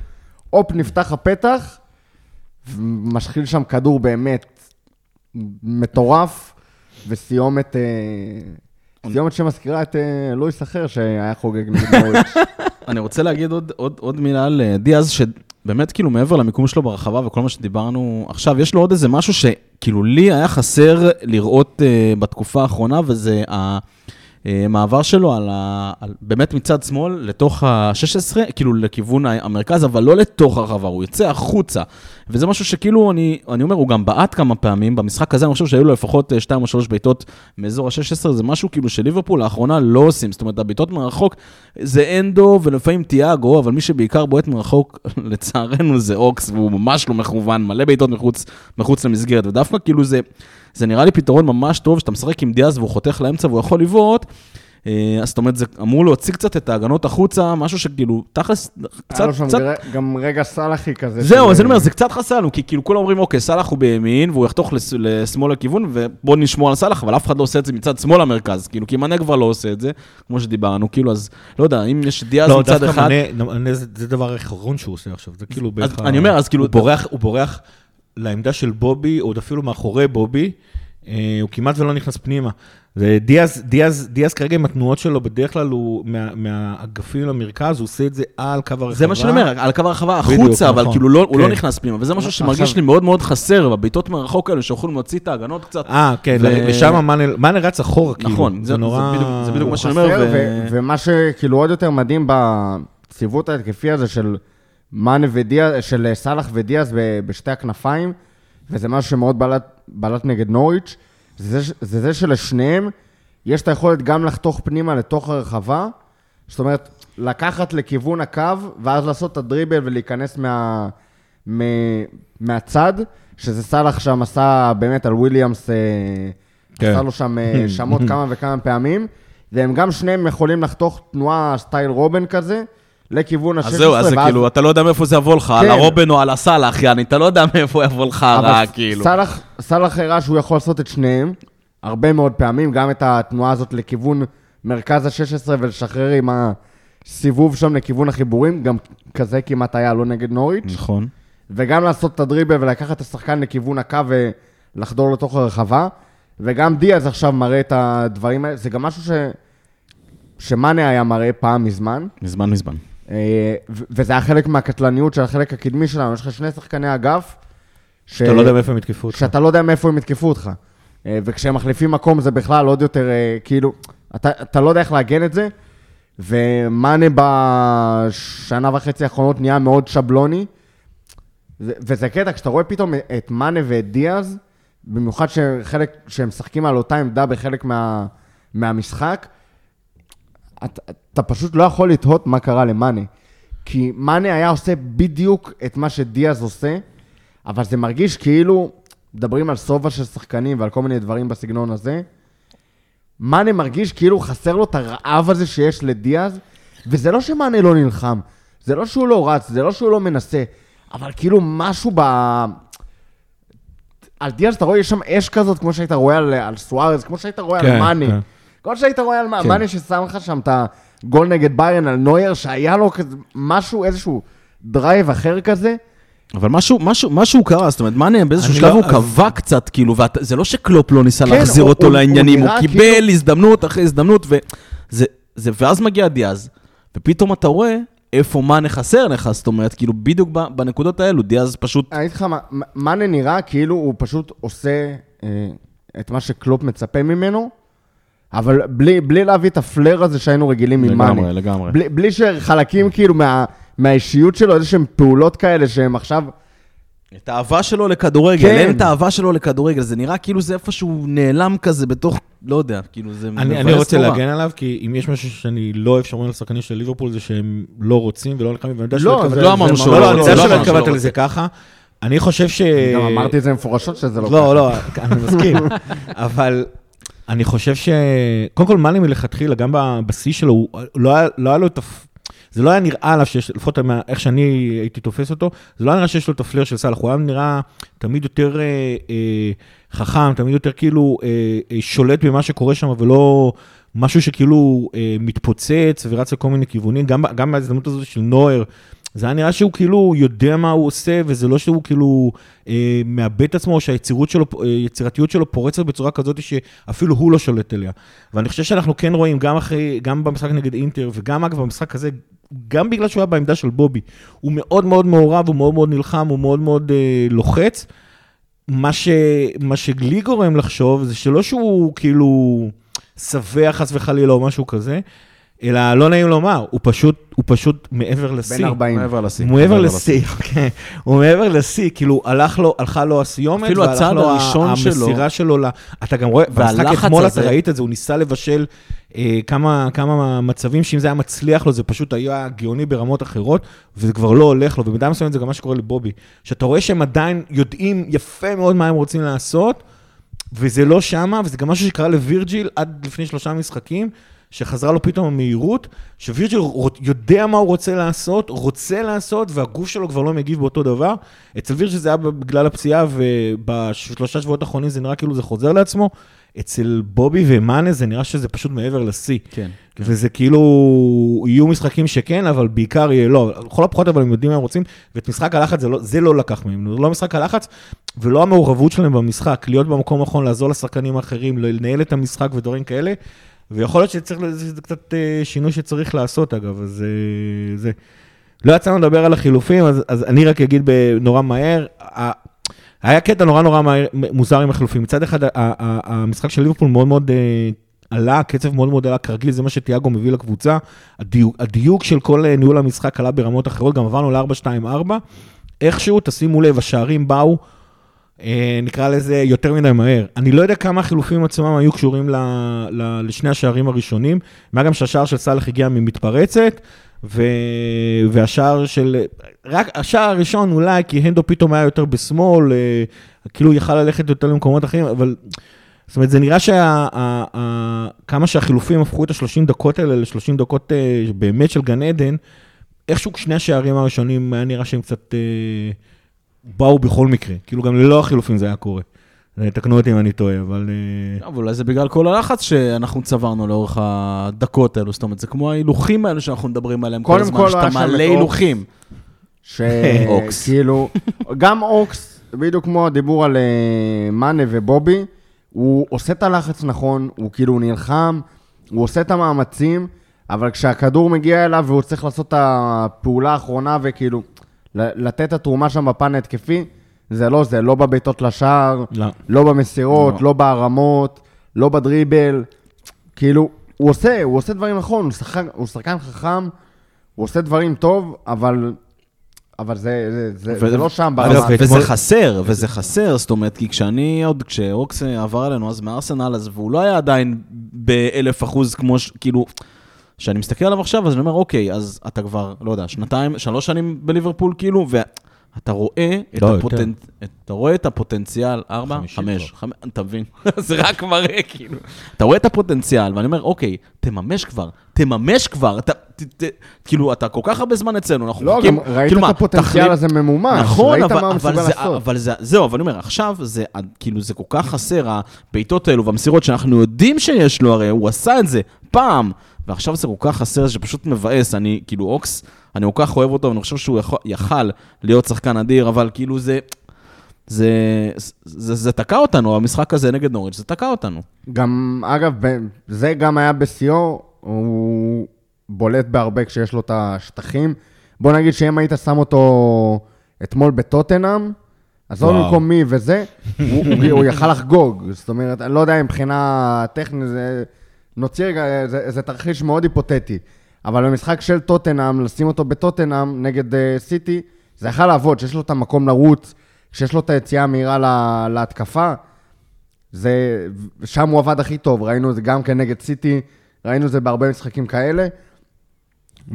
הופ, נפתח הפתח, ומשחיל שם כדור באמת מטורף, וסיומת, אה, סיומת שמזכירה את אה, לואיס אחר שהיה חוגג נגד נוריץ'. אני רוצה להגיד עוד, מילה על אה, דיאז, שבאמת כאילו מעבר למיקום שלו ברחבה וכל מה שדיברנו עכשיו, יש לו עוד איזה משהו שכאילו לי היה חסר לראות uh, בתקופה האחרונה, וזה המעבר שלו על ה, על, באמת מצד שמאל לתוך ה-16, כאילו לכיוון המרכז, אבל לא לתוך הרחבה, הוא יוצא החוצה. וזה משהו שכאילו, אני, אני אומר, הוא גם בעט כמה פעמים, במשחק הזה אני חושב שהיו לו לפחות 2 או 3 בעיטות מאזור ה-16, זה משהו כאילו שליברפול לאחרונה לא עושים, זאת אומרת, הבעיטות מרחוק זה אנדו ולפעמים תיאגו, אבל מי שבעיקר בועט מרחוק, לצערנו זה אוקס, והוא ממש לא מכוון, מלא בעיטות מחוץ, מחוץ למסגרת, ודווקא כאילו זה, זה נראה לי פתרון ממש טוב, שאתה משחק עם דיאז והוא חותך לאמצע והוא יכול לבעוט. אה, אז זאת אומרת, זה אמור להוציא קצת את ההגנות החוצה, משהו שכאילו, תכלס, קצת, היה לו שם קצת, גר- גם רגע סלאחי כזה. זהו, אז אני אומר, זה קצת חסר לנו, כי כאילו כולם אומרים, אוקיי, סאלח הוא בימין, והוא יחתוך לס- לשמאל לכיוון, ובוא נשמור על סאלח, אבל אף אחד לא עושה את זה מצד שמאל למרכז, כאילו, כי מנה כבר לא עושה את זה, כמו שדיברנו, כאילו, אז לא יודע, אם יש דיאז לא, מצד דווקא אחד... מנה, מנה זה זה דבר האחרון שהוא עושה עכשיו, זה כאילו בערך... אני אומר, אז כאילו- הוא בורח, הוא בורח לעמדה של בובי, עוד אפילו מאחורי בובי, אה, הוא כמעט ולא נכנס פנימה. דיאז, דיאז, דיאז כרגע עם התנועות שלו, בדרך כלל הוא מה, מהאגפים למרכז, הוא עושה את זה על קו הרחבה. זה מה שאני אומר, על קו הרחבה בדיוק, החוצה, אבל נכון. כאילו לא, הוא לא כן. נכנס פנימה, וזה משהו שמרגיש עכשיו- לי מאוד מאוד חסר, בבעיטות מרחוק האלה, שיכולים להוציא את ההגנות קצת. אה, כן, ו- לשם מאנה מאנה רץ אחורה, כאילו. נכון, זה- זה נורא... זה בדיוק- זה בדיוק מה שאני אומר, ו- ו- ומה שכאילו עוד יותר מדהים בציוות ההתקפי הזה של מאנה ודיאז, של סאלח ודיאז בשתי הכנפיים, וזה משהו שמאוד בלט, בלט נגד נוריץ', זה, זה, זה שלשניהם יש את היכולת גם לחתוך פנימה לתוך הרחבה, זאת אומרת, לקחת לכיוון הקו, ואז לעשות את הדריבל ולהיכנס מה, מ, מהצד, שזה סאלח שם עשה באמת על וויליאמס, אה, כן. עשה לו שם אה, שמות כמה וכמה פעמים, והם גם שניהם יכולים לחתוך תנועה סטייל רובן כזה, לכיוון ה-16, אז זהו, אז זה כאילו, אתה לא יודע מאיפה זה יבוא לך, על כן. הרובן או על הסאלח, יעני, אתה לא יודע מאיפה יבוא לך הרע, כאילו. סאלח, סאלח הראה שהוא יכול לעשות את שניהם, הרבה מאוד פעמים, גם את התנועה הזאת לכיוון מרכז ה-16 ולשחרר עם הסיבוב שם לכיוון החיבורים, גם כזה כמעט היה לא נגד נוריץ', נכון. וגם לעשות את הדריבל ולקחת את השחקן לכיוון הקו ולחדור לתוך הרחבה, וגם דיאז עכשיו מראה את הדברים האלה, זה גם משהו ש... שמאנה היה מראה פעם מזמן, מזמן מזמן. אה, וזה היה חלק מהקטלניות של החלק הקדמי שלנו, יש לך שני שחקני אגף, ש... אתה לא יודע מאיפה הם יתקפו אותך. שאתה לא יודע מאיפה הם יתקפו אותך. אה, וכשהם מחליפים מקום זה בכלל עוד יותר, אה, כאילו, אתה, אתה לא יודע איך לעגן את זה, ומאנה בשנה וחצי האחרונות נהיה מאוד שבלוני, וזה קטע, כשאתה רואה פתאום את מאנה ואת דיאז, במיוחד שחלק, שהם משחקים על אותה עמדה בחלק מה, מהמשחק, אתה, אתה פשוט לא יכול לתהות מה קרה למאנה. כי מאנה היה עושה בדיוק את מה שדיאז עושה, אבל זה מרגיש כאילו, מדברים על סובה של שחקנים ועל כל מיני דברים בסגנון הזה, מאנה מרגיש כאילו חסר לו את הרעב הזה שיש לדיאז, וזה לא שמאנה לא נלחם, זה לא שהוא לא רץ, זה לא שהוא לא מנסה, אבל כאילו משהו ב... על דיאז אתה רואה, יש שם אש כזאת, כמו שהיית רואה על, על סוארז, כמו שהיית רואה כן, על מאנה. כן. כמו שהיית רואה על כן. מאנה ששם לך שם את הגול נגד ביירן על נוייר, שהיה לו כזה משהו, איזשהו drive אחר כזה. אבל משהו, משהו, משהו קרה, זאת אומרת, מאנה באיזשהו אני שלב לא- הוא אז- קבע קצת, כאילו, וזה לא שקלופ לא ניסה כן, להחזיר הוא- אותו הוא- לעניינים, הוא הוא נראה קיבל כאילו- הזדמנות אחרי הזדמנות, וזה, זה, ואז מגיע דיאז, ופתאום אתה רואה איפה מאנה חסר לך, זאת אומרת, כאילו, בדיוק ב- בנקודות האלו, דיאז פשוט, אני אגיד לך מה, מאנה נראה כאילו הוא פשוט עושה אה, את מה שקלופ מצפה ממנו, אבל בלי, בלי להביא את ה flair הזה שהיינו רגילים ממאנה. לגמרי, לגמרי. בלי, בלי שחלקים כאילו מה, מהאישיות שלו, איזה שהם פעולות כאלה שהם עכשיו... את האהבה שלו לכדורגל, כן. אין את האהבה שלו לכדורגל, זה נראה כאילו זה איפשהו נעלם כזה בתוך, לא יודע, כאילו זה אני, אני רוצה נורא. להגן עליו, כי אם יש משהו שאני לא אוהב שאומרים לשחקנים של ליברפול, זה שהם לא רוצים ולא נלחמים, ואני יודע לא, שלא התכוונת- לא אמרנו זה שהוא לא, לא לא, אני רוצה, יודע לא שלא אמרנו שהוא לא התכוונת רוצה. לזה ככה, אני חושב ש... גם אמרתי את זה מפורשות שזה לא לא, לא, אני מסכים. אבל אני חושב ש... קודם כל, מאני מלכתחילה, גם בשיא שלו, לא היה- לא היה לו את. זה לא היה נראה עליו שיש, לפחות איך שאני הייתי תופס אותו, זה לא היה נראה שיש לו את הפלר של סאלח, הוא היה נראה תמיד יותר אה, אה, חכם, תמיד יותר כאילו אה, אה, שולט במה שקורה שם, ולא משהו שכאילו אה, מתפוצץ ורץ לכל מיני כיוונים, גם, גם בהזדמנות הזאת של נוער. זה היה נראה שהוא כאילו יודע מה הוא עושה, וזה לא שהוא כאילו אה, מאבד את עצמו, או שהיצירות שלו, אה, שלו פורצת בצורה כזאת שאפילו הוא לא שולט אליה. ואני חושב שאנחנו כן רואים, גם אחרי, גם במשחק נגד אינטר, וגם אגב במשחק הזה, גם בגלל שהוא היה בעמדה של בובי, הוא מאוד מאוד מעורב, הוא מאוד מאוד נלחם, הוא מאוד מאוד אה, לוחץ. מה, ש, מה שלי גורם לחשוב, זה שלא שהוא כאילו שבע חס וחלילה או משהו כזה, אלא לא נעים לומר, הוא פשוט, הוא פשוט מעבר לשיא. בין 40. מעבר לשיא. מעבר לשיא, אוקיי. הוא מעבר לשיא, כאילו, הלך לו, הלכה לו הסיומת, אפילו והלך הצעד הראשון שלו- המסירה שלו, ל- אתה גם רואה, במשחק אתמול הזה- אתה ראית את זה, הוא ניסה לבשל אה, כמה, כמה מצבים שאם זה היה מצליח לו, זה פשוט היה גאוני ברמות אחרות, וזה כבר לא הולך לו, ובמידה מסוימת זה גם מה שקורה לבובי. שאתה רואה שהם עדיין יודעים יפה מאוד מה הם רוצים לעשות, וזה לא שמה, וזה גם משהו שקרה לווירג'יל עד לפני שלושה משחקים, שחזרה לו פתאום המהירות, שווירג'יל רוצ- יודע מה הוא רוצה לעשות, רוצה לעשות, והגוף שלו כבר לא מגיב באותו דבר. אצל וירג'יל זה היה בגלל הפציעה, ובשלושה שבועות האחרונים זה נראה כאילו זה חוזר לעצמו. אצל בובי ומאנה זה נראה שזה פשוט מעבר לשיא. כן. כן. וזה כאילו, יהיו משחקים שכן, אבל בעיקר יהיה לא. לכל הפחות, אבל הם יודעים מה הם רוצים, ואת משחק הלחץ זה לא, זה לא לקח מהם. זה לא משחק הלחץ, ולא המעורבות שלהם במשחק, להיות במקום הנכון, לעזור לשחקנים האחרים, לנהל את המשחק ודברים כאלה. ויכול להיות שצריך, זה קצת אה, שינוי שצריך לעשות, אגב, אז אה, זה... לא יצא לנו לדבר על החילופים, אז, אז אני רק אגיד נורא מהר. היה קטע נורא נורא מהר, מוזר עם החילופים. מצד אחד, המשחק של ליברפול מאוד מאוד אה, עלה, הקצב מאוד מאוד עלה, כרגיל, זה מה שתיאגו מביא לקבוצה. הדיוק, הדיוק של כל ניהול המשחק עלה ברמות אחרות, גם עברנו ל-4-2-4. איכשהו, תשימו לב, השערים באו, נקרא לזה, יותר מדי מהר. אני לא יודע כמה החילופים עצמם היו קשורים ל, ל, לשני השערים הראשונים. מה גם שהשער של סאלח הגיע ממתפרצת, ו... והשער של... רק השער הראשון אולי, כי הנדו פתאום היה יותר בשמאל, אה, כאילו יכל ללכת יותר למקומות אחרים, אבל... זאת אומרת, זה נראה שכמה שהחילופים הפכו את ה-30 דקות האלה ל-30 דקות אה, באמת של גן עדן, איכשהו שני השערים הראשונים היה נראה שהם קצת אה, באו בכל מקרה. כאילו גם ללא החילופים זה היה קורה. אה, תקנו אותי אם אני טועה, אבל... אה, אבל אולי זה בגלל כל הלחץ שאנחנו צברנו לאורך הדקות האלו, זאת אומרת, זה כמו ההילוכים האלו שאנחנו מדברים עליהם כל הזמן, כל, שאתה מעלה את הילוכים. אוקס. שכאילו, גם אוקס, בדיוק כמו הדיבור על אה, מאנה ובובי, הוא עושה את הלחץ נכון, הוא כאילו נלחם, הוא עושה את המאמצים, אבל כשהכדור מגיע אליו והוא צריך לעשות את הפעולה האחרונה וכאילו לתת את התרומה שם בפן ההתקפי, זה לא זה, לא בבעיטות לשער, לא. לא במסירות, לא. לא בהרמות, לא בדריבל. כאילו, הוא עושה, הוא עושה דברים נכון, הוא שחקן, הוא שחקן חכם, הוא עושה דברים טוב, אבל, אבל זה, זה, זה, ו- זה לא שם ברמה. וזה חסר, וזה חסר, זאת אומרת, כי כשאני עוד, כשאוקס עבר אלינו אז מארסנל, אז והוא לא היה עדיין באלף אחוז כמו, ש- כאילו, כשאני מסתכל עליו עכשיו, אז אני אומר, אוקיי, אז אתה כבר, לא יודע, שנתיים, שלוש שנים בליברפול, כאילו, ואתה רואה את לא. הפוטנ... אתה רואה את הפוטנציאל, ארבע, חמש, חמש, אתה מבין? זה רק מראה, כאילו. אתה רואה את הפוטנציאל, ואני אומר, אוקיי, תממש כבר, תממש כבר, אתה, ת, ת, כאילו, אתה כל כך הרבה זמן אצלנו, אנחנו לא, מחכים, ראית כאילו את מה, הפוטנציאל תחליט- הזה ממומש, נכון, ראית אבל, מה הוא מסוגל זה, לעשות. אבל זה, זהו, אבל אני אומר, עכשיו זה, כאילו, זה כל כך חסר, הבעיטות האלו והמסירות שאנחנו יודעים שיש לו, הרי הוא עשה את זה פעם, ועכשיו זה כל כך חסר, שפשוט מבאס, אני, כאילו, אוקס, אני כל כך אוהב אותו, ואני חושב שהוא יכול, יכל להיות שחקן אדיר, אבל כאילו זה, זה, זה, זה, זה תקע אותנו, המשחק הזה נגד נוריץ', זה תקע אותנו. גם, אגב, זה גם היה בשיאו, הוא בולט בהרבה כשיש לו את השטחים. בוא נגיד שאם היית שם אותו אתמול בטוטנאם, עזוב וואו. במקום מי וזה, הוא, הוא, הוא יכל לחגוג. זאת אומרת, אני לא יודע אם מבחינה טכנית, זה... נוציא רגע, זה, זה תרחיש מאוד היפותטי. אבל במשחק של טוטנאם, לשים אותו בטוטנאם נגד uh, סיטי, זה יכול לעבוד, שיש לו את המקום לרוץ, שיש לו את היציאה המהירה לה, להתקפה. זה, שם הוא עבד הכי טוב, ראינו את זה גם כן נגד סיטי, ראינו את זה בהרבה משחקים כאלה.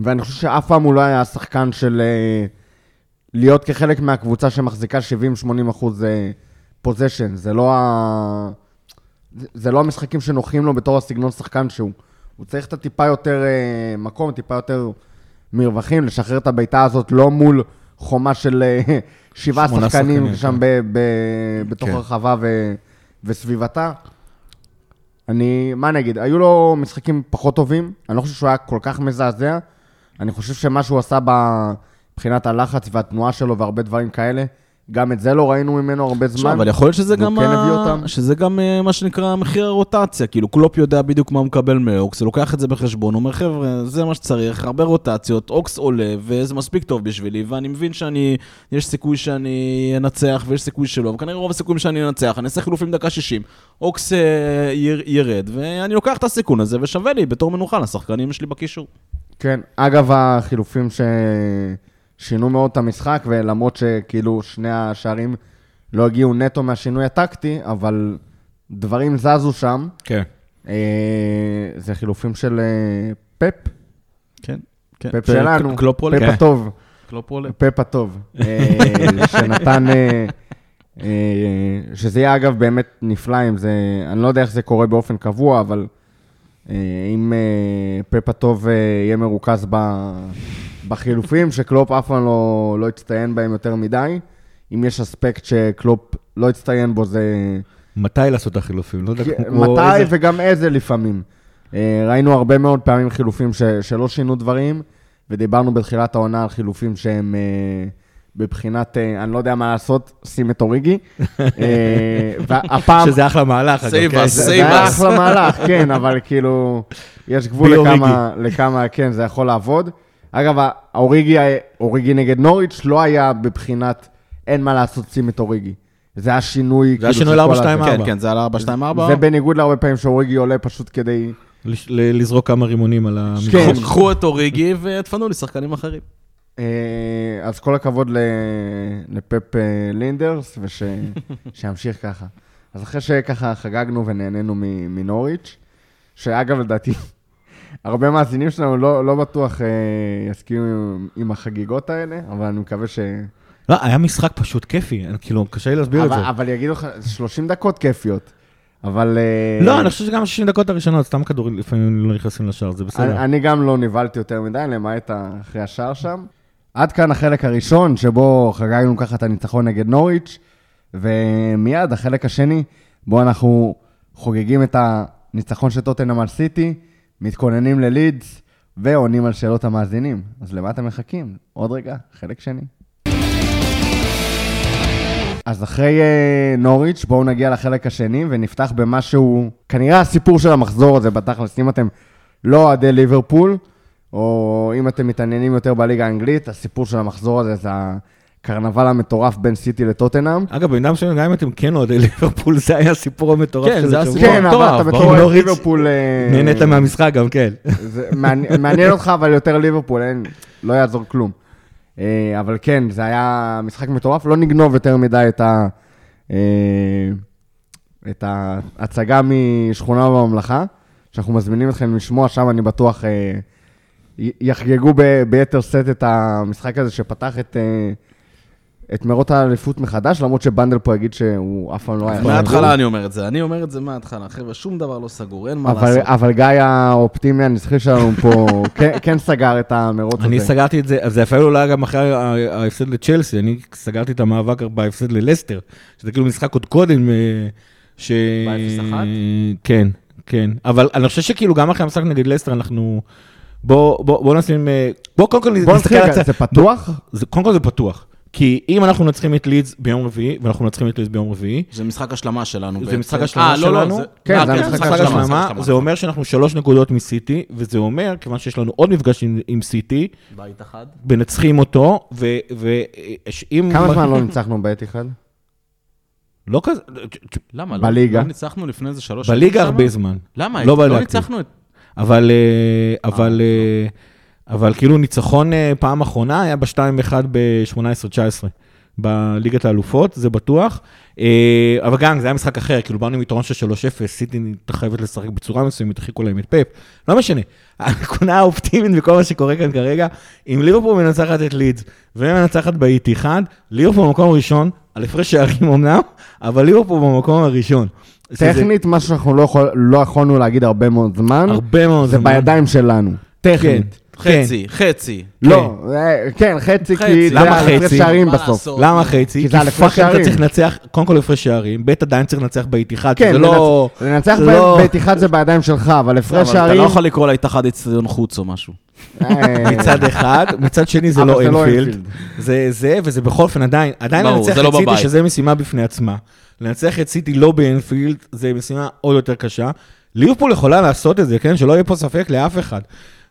ואני חושב שאף פעם הוא לא היה שחקן של, אה, להיות כחלק מהקבוצה שמחזיקה 70-80 אחוז פוזיישן. זה לא ה... זה- לא המשחקים שנוחים לו בתור הסגנון שחקן שהוא. הוא צריך את הטיפה יותר אה, מקום, טיפה יותר מרווחים, לשחרר את הבעיטה הזאת לא מול חומה של אה, שבעה שחקנים שחקנים, שם כן. ב- ב- בתוך כן. הרחבה ו- וסביבתה. אני, מה נגיד, היו לו משחקים פחות טובים, אני לא חושב שהוא היה כל כך מזעזע. אני חושב שמה שהוא עשה מבחינת הלחץ והתנועה שלו והרבה דברים כאלה, גם את זה לא ראינו ממנו הרבה זמן. אבל יכול להיות שזה גם, כן ה-. שזה גם אה, מה שנקרא מחיר הרוטציה, כאילו קלופ יודע בדיוק מה הוא מקבל מאוקס, הוא לוקח את זה בחשבון, הוא אומר חבר'ה, זה מה שצריך, הרבה רוטציות, אוקס עולה, וזה מספיק טוב בשבילי, ואני מבין שאני, יש סיכוי שאני אנצח ויש סיכוי שלא, וכנראה רוב הסיכויים שאני אנצח, אני אעשה חילופים דקה 60, אוקס אה, יר, ירד, ואני לוקח את הסיכון הזה, ושווה לי בתור מנוחה לשחקנים שלי בקישור. כן, אגב החילופים ששינו מאוד את המשחק, ולמרות שכאילו שני השערים לא הגיעו נטו מהשינוי הטקטי, אבל דברים זזו שם. כן. אה, זה חילופים של אה, פפ, כן, כן. פפ שלנו, קלופ עולה, פפ כן. הטוב, קלופ עולה. פפ הטוב, אה, שנתן, אה, אה, שזה יהיה אגב באמת נפלא אם זה, אני לא יודע איך זה קורה באופן קבוע, אבל אם אה, פפ הטוב אה, יהיה מרוכז בחילופים, שקלופ אף פעם לא, לא יצטיין בהם יותר מדי, אם יש אספקט שקלופ לא יצטיין בו זה... מתי לעשות את החילופים? לא יודע, כמו מתי איזה- וגם איזה לפעמים. אה, ראינו הרבה מאוד פעמים חילופים ש, שלא שינו דברים, ודיברנו בתחילת העונה על חילופים שהם אה, בבחינת, אה, אני לא יודע מה לעשות, שים את אוריגי. אה, והפעם... שזה אחלה מהלך, אגב. Save כן. us, זה, היה. אחלה מהלך, כן, אבל כאילו, יש גבול לכמה, לכמה, כן, זה יכול לעבוד. אגב, האוריגי, אוריגי נגד נוריץ' לא היה בבחינת, אין מה לעשות, שים את אוריגי. זה היה שינוי, זה היה כאילו, שינוי של כל ל- 4-2-4. הזה. כן, כן, זה על 4-2-4. זה בניגוד להרבה פעמים שאוריגי עולה פשוט כדי... לזרוק כמה רימונים על המגרש. כן. קחו את אוריגי ותפנו לי שחקנים אחרים. אה, אז כל הכבוד לפפ אה, לינדרס, ושימשיך ככה. אז אחרי שככה חגגנו ונהנינו מנוריץ', שאגב, לדעתי, הרבה מאזינים שלנו לא, לא בטוח אה, יסכימו עם, עם החגיגות האלה, אבל אני מקווה ש... לא, היה משחק פשוט כיפי, אני- כאילו, קשה לי להסביר את אבל, זה. אבל יגידו לך, 30 דקות כיפיות. אבל... אה, לא, אני חושב שגם ה-60 דקות הראשונות, סתם כדורים לפעמים לא נכנסים לשער, זה בסדר. אני, אני גם לא נבהלתי יותר מדי, למעט אחרי השער שם. עד כאן החלק הראשון, שבו חגגנו ככה את הניצחון נגד נוריץ', ומיד החלק השני, בו אנחנו חוגגים את הניצחון של טוטנאם על סיטי, מתכוננים ללידס, ועונים על שאלות המאזינים. אז למה אתם מחכים? עוד רגע, חלק שני. אז אחרי uh, נוריץ', בואו נגיע לחלק השני ונפתח במשהו, כנראה הסיפור של המחזור הזה בתכלס, אם אתם לא אוהדי ליברפול, או אם אתם מתעניינים יותר בליגה האנגלית, הסיפור של המחזור הזה זה הקרנבל המטורף בין סיטי לטוטנאם. אגב, במידה מסוימת, גם אם אתם כן אוהדי ליברפול, זה היה הסיפור המטורף כן, של זה השבוע. כן, אבל אתה. בתור אוהד ליברפול... אה, נהנית מהמשחק גם, כן. זה מעניין- אותך, אבל יותר ליברפול, אין, לא יעזור כלום. אה, אבל כן, זה היה משחק מטורף, לא נגנוב יותר מדי את ה... אה, את ההצגה משכונה בממלכה, שאנחנו מזמינים אתכם לשמוע, שם אני בטוח אה, יחגגו ב- ביתר סט את המשחק הזה שפתח את, אה, את מרוץ האליפות מחדש, למרות שבנדל פה יגיד שהוא אף פעם לא היה... מההתחלה אני אומר את זה, אני אומר את זה מההתחלה, חבר'ה, שום דבר לא סגור, אין מה אבל, לעשות. אבל גיא האופטימי הנצחי שלנו פה כן, כן סגר את המרוץ הזה. אני סגרתי את זה, זה אפילו אולי גם אחרי ההפסד לצ'לסי, אני סגרתי את המאבק בהפסד ללסטר, שזה כאילו משחק עוד קודם, אה, ש... ב-0-1? כן, כן. אבל אני חושב שכאילו גם אחרי המשחק נגד לסטר, אנחנו... בוא, בוא, בוא נשים... אה, בוא קודם כל בוא נסתכל על הצד. זה פתוח? זה- קודם כל זה פתוח. כי אם אנחנו מנצחים את לידס ביום רביעי, ואנחנו מנצחים את לידס ביום רביעי, זה משחק השלמה שלנו זה. משחק השלמה אה, לא, לא, שלנו. זה- כן, אה, זה כן, המשחק משחק השלמה, השלמה, השלמה. זה אומר שאנחנו שלוש נקודות מסיטי, וזה אומר, כיוון שיש לנו עוד מפגש עם, עם סיטי, בית אחד. מנצחים אותו, ואם... כמה זמן לא ניצחנו בעת אחד? לא כזה, למה? לא- בליגה. לא ניצחנו לפני איזה שלוש בליגה הרבה? זמן. למה? לא לא. ניצחנו את... אבל, אה, אבל, אה, אבל כאילו ניצחון אה, פעם אחרונה היה ב-2-1 ב-18-19. בליגת האלופות, זה בטוח. אה, אבל גם, זה היה משחק אחר, כאילו באנו עם יתרון של 3-0, סיטי חייבת לשחק בצורה מסוימת, הרחיקו להם את פאפ, לא משנה. הנקודה האופטימית בכל מה שקורה כאן כרגע, אם ליברפול מנצחת את לידס ומנצחת באיתיחד, ליברפול במקום הראשון, על הפרש שערים אמנם, אבל ליברפול במקום הראשון. טכנית, מה שאנחנו לא יכול- לא יכולנו להגיד הרבה מאוד זמן, הרבה מאוד זה זמן. בידיים שלנו. טכנית. כן. חצי, חצי. לא, אה, כן, חצי, חצי. כי זה למה היה הפרש חצי? שערים בסוף. לעשות? למה חצי? כי זה על הפרש fuck, אתה שערים. צריך לנצח, קודם כל הפרש שערים, ב' עדיין צריך לנצח באיתיחד, כן, שזה לא... לנצ- לנצח זה בהם לא- באתיחד זה בידיים שלך, אבל אבל הפרש אתה שערים... לא יכול לקרוא להתאחד אצטדיון חוץ או משהו. אה, מצד אחד, מצד שני זה לא זה לא אינפילד. זה זה, וזה בכל אופן עדיין, עדיין לנצח זה לא. שזה משימה בפני עצמה. לנצח את סיטי לא באינפילד, זה משימה עוד יותר קשה. ליברפול יכולה לעשות את זה, כן? שלא יהיה פה ספק לאף אחד.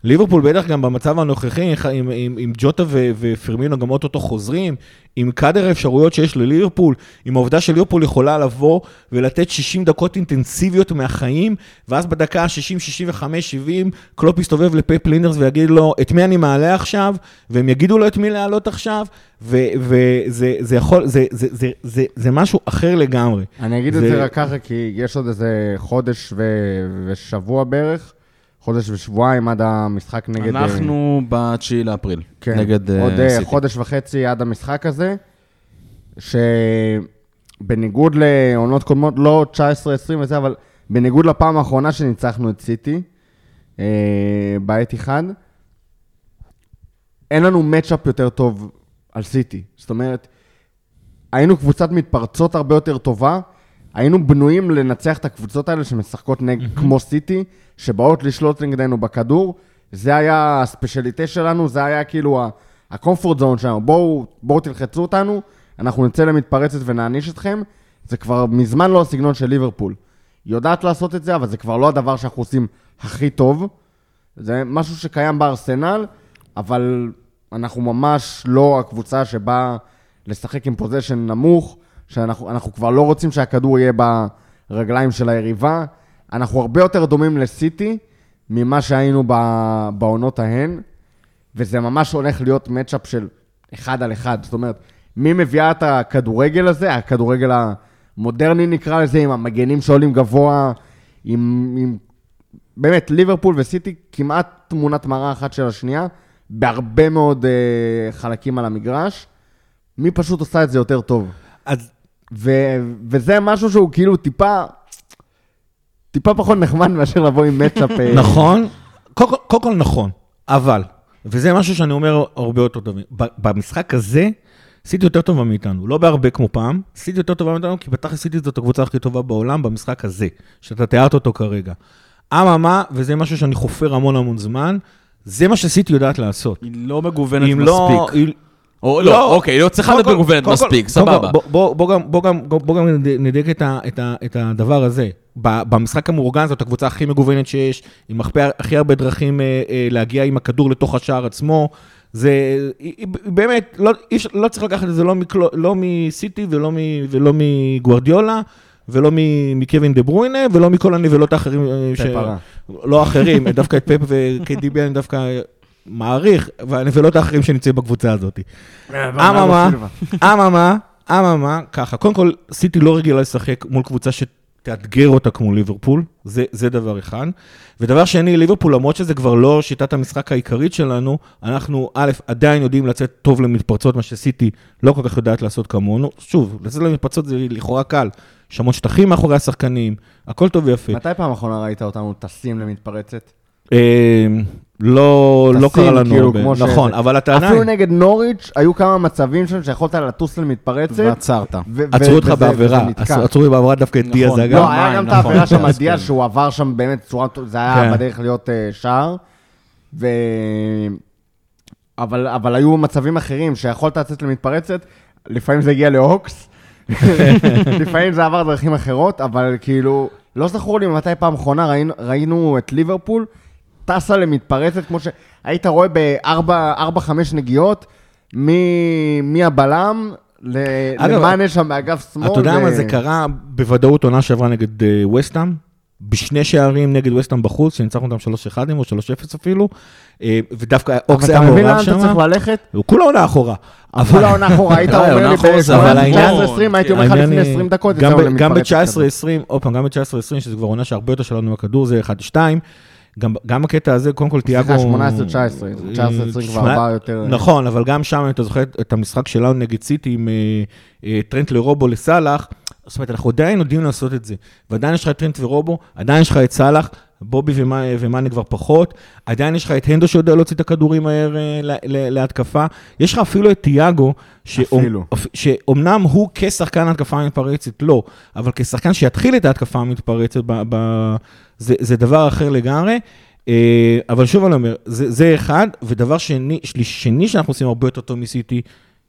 ליברפול בטח גם במצב הנוכחי, עם, עם, עם ג'וטה ו- ופרמינו גם אוטוטו חוזרים, עם קאדר האפשרויות שיש לליברפול, עם העובדה שליברפול יכולה לבוא ולתת 60 דקות אינטנסיביות מהחיים, ואז בדקה ה-60, 65, 70, קלופ יסתובב לפפ לינדרס ויגיד לו, את מי אני מעלה עכשיו? והם יגידו לו את מי להעלות עכשיו, וזה זה יכול, זה, זה, זה, זה, זה משהו אחר לגמרי. אני אגיד את זה- זה רק ככה, כי יש עוד איזה חודש ו- ושבוע בערך, חודש ושבועיים עד המשחק נגד... אה, אנחנו ב-9 לאפריל, כן, נגד אה, עוד סיטי. חודש וחצי עד המשחק הזה, שבניגוד לעונות קודמות, לא 19-20 וזה, אבל בניגוד לפעם האחרונה שניצחנו את סיטי, אה, בעת אחד, אין לנו מצ'אפ יותר טוב על סיטי. זאת אומרת, היינו קבוצת מתפרצות הרבה יותר טובה, היינו בנויים לנצח את הקבוצות האלה שמשחקות נג... כמו סיטי, שבאות לשלוט נגדנו בכדור. זה היה הספיישליטה שלנו, זה היה כאילו הקומפורט זון שלנו. בואו, בואו תלחצו אותנו, אנחנו נצא למתפרצת ונעניש אתכם. זה כבר מזמן לא הסגנון של ליברפול. היא יודעת לעשות את זה, אבל זה כבר לא הדבר שאנחנו עושים הכי טוב. זה משהו שקיים בארסנל, אבל אנחנו ממש לא הקבוצה שבאה לשחק עם פוזיישן נמוך, שאנחנו אנחנו כבר לא רוצים שהכדור יהיה ברגליים של היריבה. אנחנו הרבה יותר דומים לסיטי ממה שהיינו בעונות ההן, וזה ממש הולך להיות מצ'אפ של אחד על אחד. זאת אומרת, מי מביאה את הכדורגל הזה, הכדורגל המודרני נקרא לזה, עם המגנים שעולים גבוה, עם, עם באמת, ליברפול וסיטי כמעט תמונת מראה אחת של השנייה, בהרבה מאוד uh, חלקים על המגרש. מי פשוט עושה את זה יותר טוב? אז ו- וזה משהו שהוא כאילו טיפה, טיפה פחות נחמד מאשר לבוא עם מצ'אפ. אה, נכון, קודם כל- נכון, אבל, וזה משהו שאני אומר הרבה יותר טוב, במשחק הזה, סיטי יותר טובה מאיתנו, לא בהרבה כמו פעם, סיטי יותר טובה מאיתנו, כי בתכלס סיטי זאת הקבוצה הכי טובה בעולם במשחק הזה, שאתה תיארת אותו כרגע. אממה, וזה משהו שאני חופר המון המון זמן, זה מה שסיטי יודעת לעשות. היא לא מגוונת לא... מספיק. היא- או לא, לא, אוקיי, היא לא צריכה להיות מגוונת מספיק, סבבה. בוא- בוא- בוא גם- בוא גם- בוא גם נד- נדייק את את את הדבר הזה. במשחק המאורגן זאת הקבוצה הכי מגוונת שיש, עם הכי- הכי הרבה דרכים אה, אה, להגיע עם הכדור לתוך השער עצמו. זה באמת, לא, לא צריך לקחת את זה לא, מקלו, לא מסיטי ולא, מ, ולא מגוורדיולה. ולא מ- מקווין דה ברuyne, ולא מכל הנבלות האחרים. אה, ש-. לא אחרים, דווקא את פפ וקיידיבי אני דווקא מעריך, והנבלות האחרים שנמצאים בקבוצה הזאת. אממה, אממה, אממה, ככה, קודם כל, סיטי לא רגילה לשחק מול קבוצה שתאתגר אותה כמו ליברפול, זה, זה דבר אחד. ודבר שני, ליברפול, למרות שזה כבר לא שיטת המשחק העיקרית שלנו, אנחנו, א', עדיין יודעים לצאת טוב למתפרצות, מה שסיטי לא כל כך יודעת לעשות כמונו. שוב, לצאת למתפרצות זה לכאורה קל. יש המון שטחים מאחורי השחקנים, הכל טוב ויפה. מתי פעם אחרונה ראית אותנו טסים למתפרצת? אה, לא, לא קרה לנו כאילו, הרבה, נכון, שזה. אבל אתה אפילו נגד נוריץ' היו כמה מצבים שם שיכולת לטוס למתפרצת. ועצרת. ו- עצרו אותך בעבירה. עצרו אותי בעבירה דווקא את נכון. דיאז, אגב. לא, היה גם את נכון, העבירה שם. על דיאז, שהוא עבר שם באמת צורה, זה היה כן. בדרך להיות אה, שער. ו... אבל, אבל היו מצבים אחרים שיכולת לצאת למתפרצת, לפעמים זה הגיע להוקס, לפעמים זה עבר דרכים אחרות, אבל כאילו, לא זכור לי מתי פעם אחרונה ראינו, ראינו את ליברפול טסה למתפרצת, כמו שהיית רואה בארבע-חמש נגיעות, מ- מהבלם ל- אגב, למאנה שם באגף שמאל. אתה יודע ו- מה, זה קרה בוודאות עונה שעברה נגד אה, וסטאם, בשני שערים נגד וסטהאם בחוץ, שניצחנו אותם 3-1 או 3-0 אפילו, אה, ודווקא אוקס אבל היה אתה מבין לאן מעורב אתה צריך שם. ללכת? הוא כולה עונה אחורה. אבל- כולה עונה אחורה, היית די, אומר לי אחורה זה אבל העניין- ב-19-20, הייתי אומר לך לפני היא- 20 דקות, גם יצאנו ב- גם למתפרצת כזאת. ב-19-20, עוד פעם, גם ב-19-20, שזה כבר עונה שהרבה יותר שלנו בכדור, זה 1-2. גם, גם הקטע הזה, קודם כל תיאגו... סליחה, 18-19, 19-20 כבר שמונה- ארבעה יותר... נכון, אבל גם שם, אם אתה זוכר את המשחק שלנו נגד סיטי עם אה, אה, טרנט לרובו לסאלח, זאת אומרת, אנחנו עדיין יודעים לעשות את זה. ועדיין יש לך את טרנט ורובו, עדיין יש לך את סאלח, בובי ומאנה כבר פחות, עדיין יש לך את הנדו שיודע להוציא את הכדורים מהר אה, להתקפה. יש לך אפילו את תיאגו. שאומנם הוא כשחקן התקפה מתפרצת, לא, אבל כשחקן שיתחיל את ההתקפה המתפרצת, ב- ב- זה, זה דבר אחר לגמרי. אה, אבל שוב אני אומר, זה, זה אחד, ודבר שני, שני שאנחנו עושים הרבה יותר טוב מסיטי,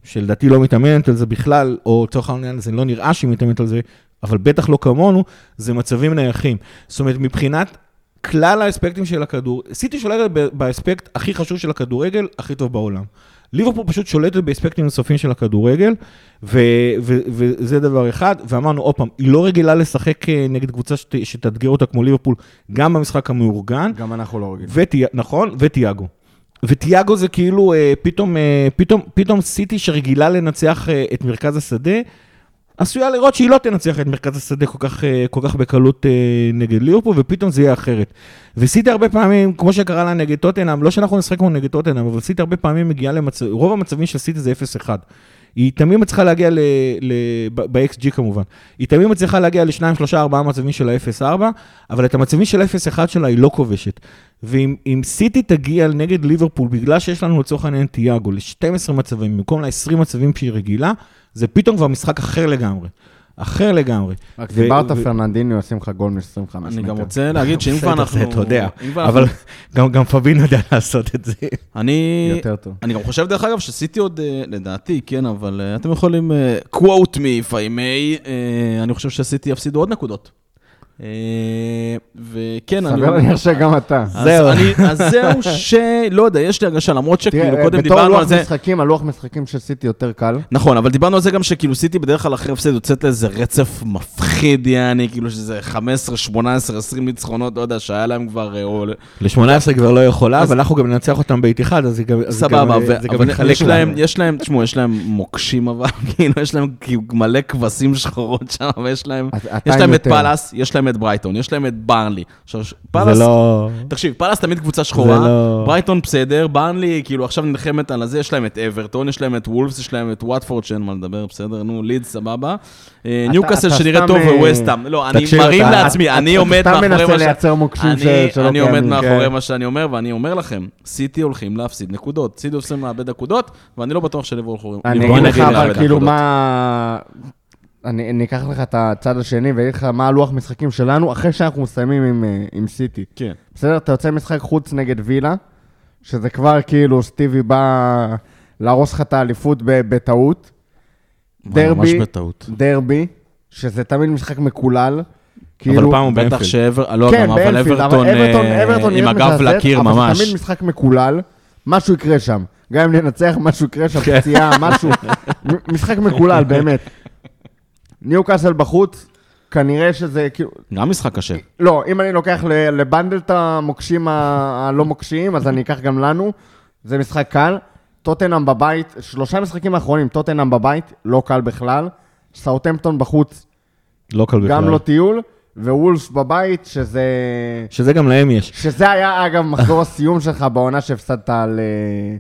שלדעתי לא מתאמנת על זה בכלל, או לצורך העניין זה לא נראה שהיא מתאמנת על זה, אבל בטח לא כמונו, זה מצבים נייחים. זאת אומרת, מבחינת כלל האספקטים של הכדור, סיטי שולטת באספקט הכי חשוב של הכדורגל, הכי טוב בעולם. ליברפור פשוט שולטת באספקטים נוספים של הכדורגל, ו- ו- וזה דבר אחד, ואמרנו עוד פעם, היא לא רגילה לשחק אה, נגד קבוצה שת- שתאתגר אותה כמו ליברפול, גם במשחק המאורגן, גם אנחנו לא רגילים. וטי... נכון, וטיאגו. וטיאגו זה כאילו אה, פתאום, אה, פתאום, פתאום סיטי שרגילה לנצח את מרכז השדה, עשויה לראות שהיא לא תנצח את מרכז השדה כל כך, אה, כל כך בקלות אה, נגד ליברפול, ופתאום זה יהיה אחרת. וסיטי הרבה פעמים, כמו שקרה לה נגד טוטנאם, לא שאנחנו נשחק כמו נגד טוטנאם, אבל סיטי הרבה פעמים מגיעה למצב, רוב המצבים של סיטי זה 0-1. היא תמיד מצליחה להגיע ל... ל ב-XG כמובן. היא תמיד מצליחה להגיע ל-2, 3, 4 מצבים של ה-0-4, אבל את המצבים של ה-0-1 שלה היא לא כובשת. ואם אם סיטי תגיע נגד ליברפול, בגלל שיש לנו לצורך העניין תיאגו, ל-12 מצבים, במקום ל-20 מצבים שהיא רגילה, זה פתאום כבר משחק אחר לגמרי. אחר לגמרי. רק ו- דיברת ו- פרננדיניו, ישים לך גול מ-25 מטר. אני גם רוצה להגיד שאם כבר אנחנו... אתה יודע, אבל גם- גם פבינו יודע לעשות את זה. אני... יותר טוב. אני גם חושב, דרך אגב, שסיטי עוד, אה, לדעתי, כן, אבל אה, אתם יכולים, if I may, אה, אני חושב שסיטי יפסידו עוד נקודות. אה, וכן, אני... סביר להניח שגם אתה. אז זהו. אני- אז זהו שלא יודע, יש לי הרגשה, למרות שכאילו תראה, קודם בתור דיברנו לוח על זה, משחקים, הלוח משחקים של סיטי יותר קל. נכון, אבל דיברנו על זה גם שכאילו סיטי בדרך כלל אחרי הפסד יוצאת לאיזה רצף מפחיד, יעני, כאילו שזה 15, 18, 20 ניצחונות, לא יודע, שהיה להם כבר... אה, או- ל-18 כבר לא יכולה, אבל אנחנו גם ננצח אותם באיתיחד, אז זה גם אז זה סבבה, גם- גם אבל יש להם, לנו. יש להם, תשמעו, יש להם מוקשים אבל, כאילו, יש להם כאילו מלא כבשים שחורות שם, ויש להם, את. פאלאס, יש להם את ברייטון, יש להם את ברנלי. עכשיו, פאלאס, זה לא... תקשיב, פאלאס תמיד קבוצה שחורה, לא- ברייטון בסדר, ברנלי, כאילו עכשיו נלחמת על הזה, יש להם את אברטון, יש להם את וולפס, יש להם את וואטפורד, שאין מה לדבר, בסדר, נו, לידס, סבבה. אה, אתה- ניוקאסל אתה שנראה טוב אה, וווסטאם. לא, אני תקשיב, מרים אתה- לעצמי, אני עומד אתה מאחורי מנסה מה ש... לייצר מוקשים אני- ש- שלא אני עומד קיימים. מאחורי כן. מה שאני אומר, ואני אומר לכם, סיטי הולכים להפסיד נקודות. סיטי הולכים לאבד נקודות, ואני לא בטוח שליברפול אני ליברפול אגיד לך הולכים אבל לאבד כאילו נקודות. מה... אני אני אקח לך את הצד השני ואגיד לך מה הלוח משחקים שלנו אחרי שאנחנו מסיימים עם, אה, עם סיטי. כן. בסדר? אתה יוצא משחק חוץ נגד וילה, שזה כבר כאילו סטיבי בא להרוס לך את האליפות ב- בטעות. ממש דרבי, בטעות. דרבי, שזה תמיד משחק מקולל. אבל כאילו, פעם הוא בטח. שאבר... לא, כן, גם אבל אברטון אברטון, אה, אברטון עם הגב לקיר אבל זה ממש. תמיד משחק מקולל, משהו יקרה שם. גם אם ננצח, משהו יקרה שם. פציעה, משהו. משחק מקולל, באמת. ניו קאסל בחוץ, כנראה שזה כאילו... גם משחק קשה. לא, אם אני לוקח לבנדל את המוקשים הלא מוקשיים, אז אני אקח גם לנו. זה משחק קל. טוטנאם בבית, שלושה משחקים האחרונים, טוטנאם בבית, לא קל בכלל. סאוטמפטון בחוץ, לא קל בכלל. גם לא טיול. ווולף בבית, שזה... שזה גם להם יש. שזה היה, אגב, מחזור הסיום שלך בעונה שהפסדת על, אה,